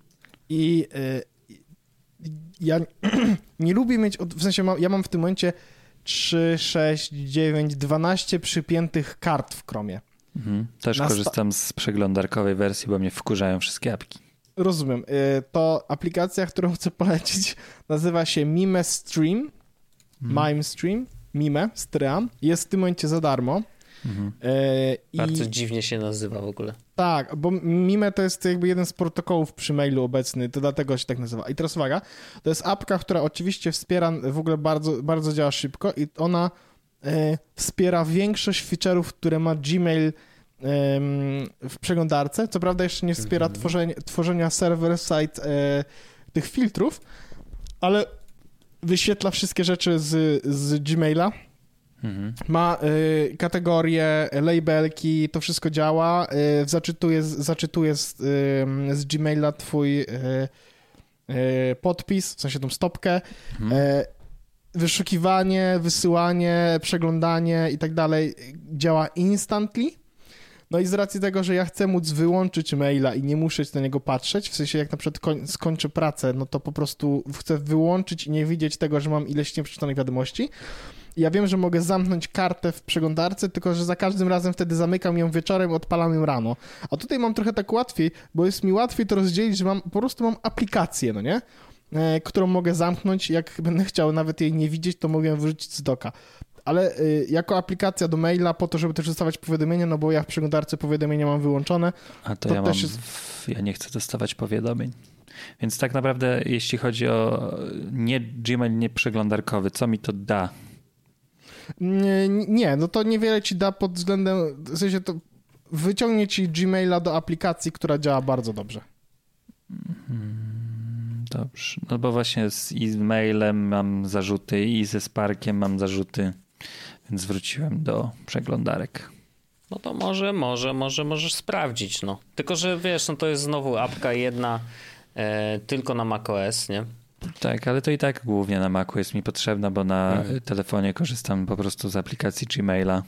I y, ja nie lubię mieć, w sensie ja mam w tym momencie 3, 6, 9, 12 przypiętych kart w Chromie. Mhm. Też korzystam z przeglądarkowej wersji, bo mnie wkurzają wszystkie apki. Rozumiem. Y, to aplikacja, którą chcę polecić, nazywa się Mime Stream. Mhm. Mime Stream. Mime, Stream. Jest w tym momencie za darmo. Mhm. E, Bardzo dziwnie się nazywa w ogóle. Tak, bo Mime to jest jakby jeden z protokołów przy mailu obecny, to dlatego się tak nazywa. I teraz uwaga, to jest apka, która oczywiście wspiera, w ogóle bardzo, bardzo działa szybko i ona e, wspiera większość feature'ów, które ma Gmail e, w przeglądarce. Co prawda jeszcze nie wspiera mhm. tworzenia, tworzenia server-side e, tych filtrów, ale wyświetla wszystkie rzeczy z, z Gmaila Mhm. Ma y, kategorie, labelki, to wszystko działa. Y, zaczytuje, zaczytuje z, y, z Gmaila twój y, podpis, w sensie tą stopkę. Mhm. Wyszukiwanie, wysyłanie, przeglądanie i tak dalej działa instantly. No i z racji tego, że ja chcę móc wyłączyć maila i nie muszę na niego patrzeć, w sensie jak na przykład skończę pracę, no to po prostu chcę wyłączyć i nie widzieć tego, że mam ileś nieprzeczytanych wiadomości, ja wiem, że mogę zamknąć kartę w przeglądarce, tylko że za każdym razem wtedy zamykam ją wieczorem, odpalam ją rano. A tutaj mam trochę tak łatwiej, bo jest mi łatwiej to rozdzielić, że mam po prostu mam aplikację, no nie? E, którą mogę zamknąć, jak będę chciał nawet jej nie widzieć, to mogę ją wyrzucić z doka. Ale y, jako aplikacja do maila po to, żeby też dostawać powiadomienia, no bo ja w przeglądarce powiadomienia mam wyłączone. A to, to ja, mam, jest... ja nie chcę dostawać powiadomień. Więc tak naprawdę, jeśli chodzi o nie Gmail, nie przeglądarkowy, co mi to da? Nie, nie, no to niewiele ci da pod względem, w sensie to wyciągnie ci Gmaila do aplikacji, która działa bardzo dobrze. Hmm, dobrze. No bo właśnie z e-mailem mam zarzuty i ze Sparkiem mam zarzuty, więc wróciłem do przeglądarek. No to może, może, może możesz sprawdzić, no. Tylko, że wiesz, no to jest znowu apka jedna e, tylko na macOS, nie? Tak, ale to i tak głównie na Macu jest mi potrzebna, bo na Mhm. telefonie korzystam po prostu z aplikacji Gmaila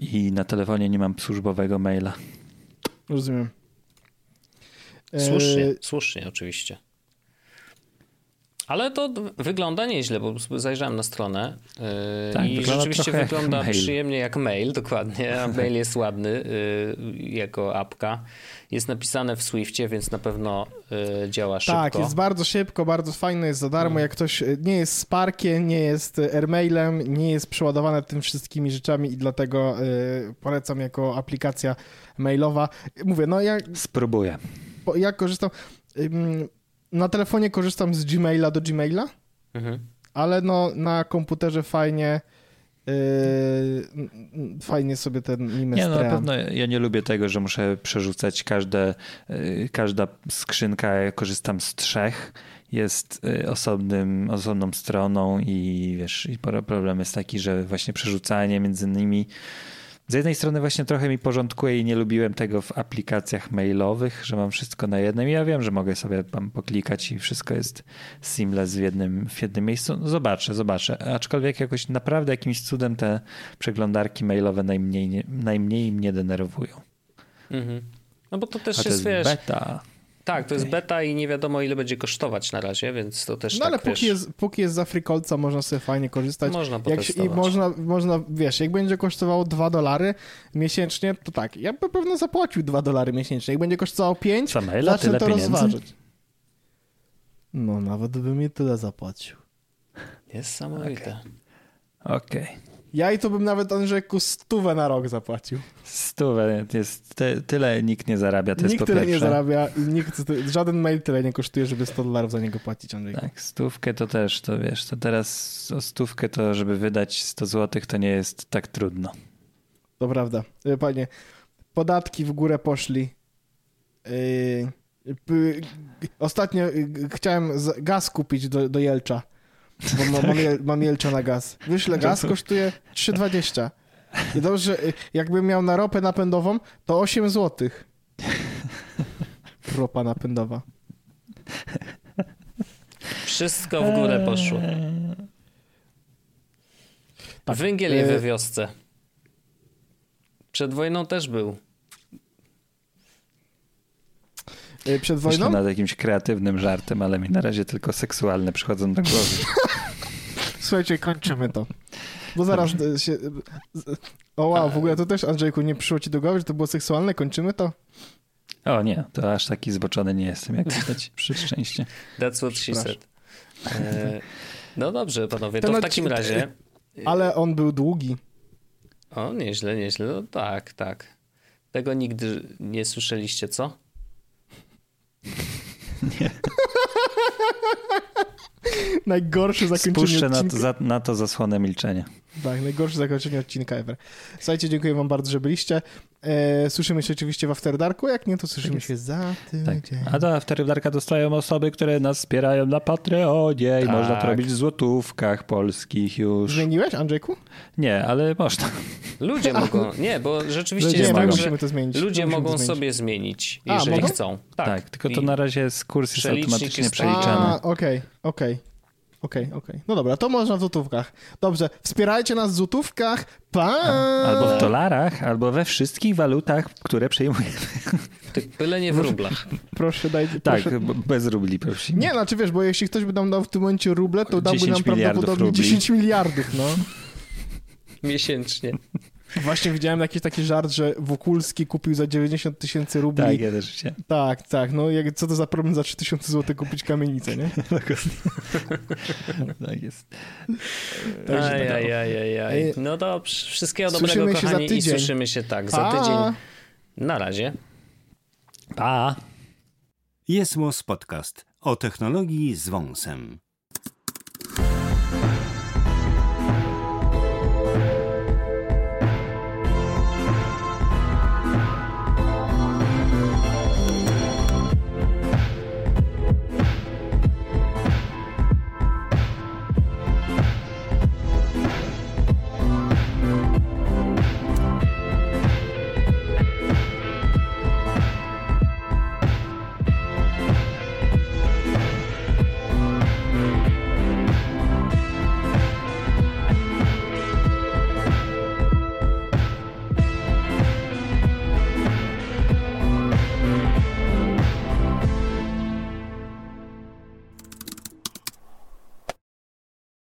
i na telefonie nie mam służbowego maila. Rozumiem. E, Słusznie, słusznie oczywiście. Ale to wygląda nieźle, bo zajrzałem na stronę yy, Tak, i wygląda rzeczywiście jak wygląda mail. przyjemnie jak mail, dokładnie. A mail jest ładny yy, jako apka. Jest napisane w Swiftie, więc na pewno yy, działa szybko. Tak, jest bardzo szybko, bardzo fajne, jest za darmo. Jak ktoś e, nie jest Sparkiem, nie jest e, Airmailem, nie jest przeładowane tym wszystkimi rzeczami i dlatego e, polecam jako aplikacja mailowa. Mówię, no ja, Spróbuję. ja korzystam... na telefonie korzystam z Gmaila do Gmaila, Mhm. ale no na komputerze fajnie yy, fajnie sobie ten nim Nie, no na pewno ja nie lubię tego, że muszę przerzucać każde, y, każda skrzynka, ja korzystam z trzech, jest y, osobnym, osobną stroną i wiesz, i pro- problem jest taki, że właśnie przerzucanie między nimi z jednej strony właśnie trochę mi porządkuje i nie lubiłem tego w aplikacjach mailowych, że mam wszystko na jednym ja wiem, że mogę sobie tam poklikać i wszystko jest seamless w jednym, w jednym miejscu. No zobaczę, zobaczę. Aczkolwiek jakoś naprawdę jakimś cudem te przeglądarki mailowe najmniej, nie, najmniej mnie denerwują. Mhm. No bo to też A to jest, jest wiesz, beta. Tak, to jest beta i nie wiadomo ile będzie kosztować na razie, więc to też No tak, ale póki wiesz, jest, póki jest za frikolca, można sobie fajnie korzystać. można Jak się, I potestować. można, można, wiesz, jak będzie kosztowało 2 dolary miesięcznie, to tak, ja bym pewno zapłacił 2 dolary miesięcznie. Jak będzie kosztowało 5, Za maila zacznę tyle to pieniędzy? rozważyć. No, nawet bym mi tyle zapłacił. Niesamowite. Okej. Ja i to bym nawet, Andrzejku, stówę na rok zapłacił. Stówę jest ty, tyle nikt nie zarabia, to jest nikt po tyle pierwsze. nie zarabia i nikt, żaden mail tyle nie kosztuje, żeby 100 dolarów za niego płacić, Andrzejku. Tak, stówkę to też, to wiesz, to teraz o stówkę to, żeby wydać 100 zł, to nie jest tak trudno. To prawda. E, Panie, podatki w górę poszli. Yy, ostatnio g- chciałem gaz kupić do, do Jelcza, bo ma, mam, jel, mam Jelcza na gaz. Wyślę gaz, kosztuje 3,20. I dobrze, że y, jakbym miał na ropę napędową, to 8 zł. Ropa napędowa. Wszystko w górę poszło. Tak. Węgiel je we wiosce. Przed wojną też był. Y, Przed Myślę wojną? nad jakimś kreatywnym żartem, ale mi na razie tylko seksualne przychodzą do głowy. Słuchajcie, kończymy to. Bo zaraz y, się... z- O wow, w ogóle to też, Andrzejku, nie przyszło ci do głowy, że to było seksualne? Kończymy to? O nie, to aż taki zboczony nie jestem, jak widać, przy szczęście. That's what she said. E, no dobrze, panowie, Ten to w takim razie... Ale on był długi. O, nieźle, nieźle. No tak, tak. Tego nigdy nie słyszeliście, co? Najgorsze zakończenie Spuszczę na to, za, na to zasłonę milczenia. Tak, najgorsze zakończenie odcinka ever. Słuchajcie, dziękuję wam bardzo, że byliście. E, słyszymy się oczywiście w After Darku, jak nie, to słyszymy jest. się za Tak. tydzień. A do After Darka dostają osoby, które nas wspierają na Patreonie i Tak. można to robić w złotówkach polskich już. Zmieniłeś, Andrzejku? Nie, ale można. Ludzie mogą... Nie, bo rzeczywiście Ludzie jest tak, mogą. że musimy to zmienić. ludzie Musimy mogą to zmienić. sobie zmienić, A, jeżeli mogą? chcą. Tak, Tak, tylko to I- na razie jest kurs jest automatycznie jest- przeliczany. A, okej, okej. Okej, okej. No dobra, to można w złotówkach. Dobrze, wspierajcie nas w złotówkach. Pa! Albo w dolarach, albo we wszystkich walutach, które przyjmujemy. Ty, byle nie w rublach. Proszę dajcie. Tak, proszę. bez rubli prosimy. Nie, znaczy wiesz, bo jeśli ktoś by nam dał w tym momencie ruble, to dałby 10 nam prawdopodobnie rubli. 10 miliardów, no. Miesięcznie. Właśnie widziałem jakiś taki żart, że Wokulski kupił za 90 tysięcy rubli. Tak, ja też się. Tak, tak. No jak, co to za problem za 3000 zł kupić kamienicę, nie? tak jest. Także Aj, tak. aj, aj, No dobrze, wszystkiego słyszymy dobrego, się za kochani, i tydzień. słyszymy się tak, za tydzień. Na razie. Pa! Jest Podcast o technologii z wąsem.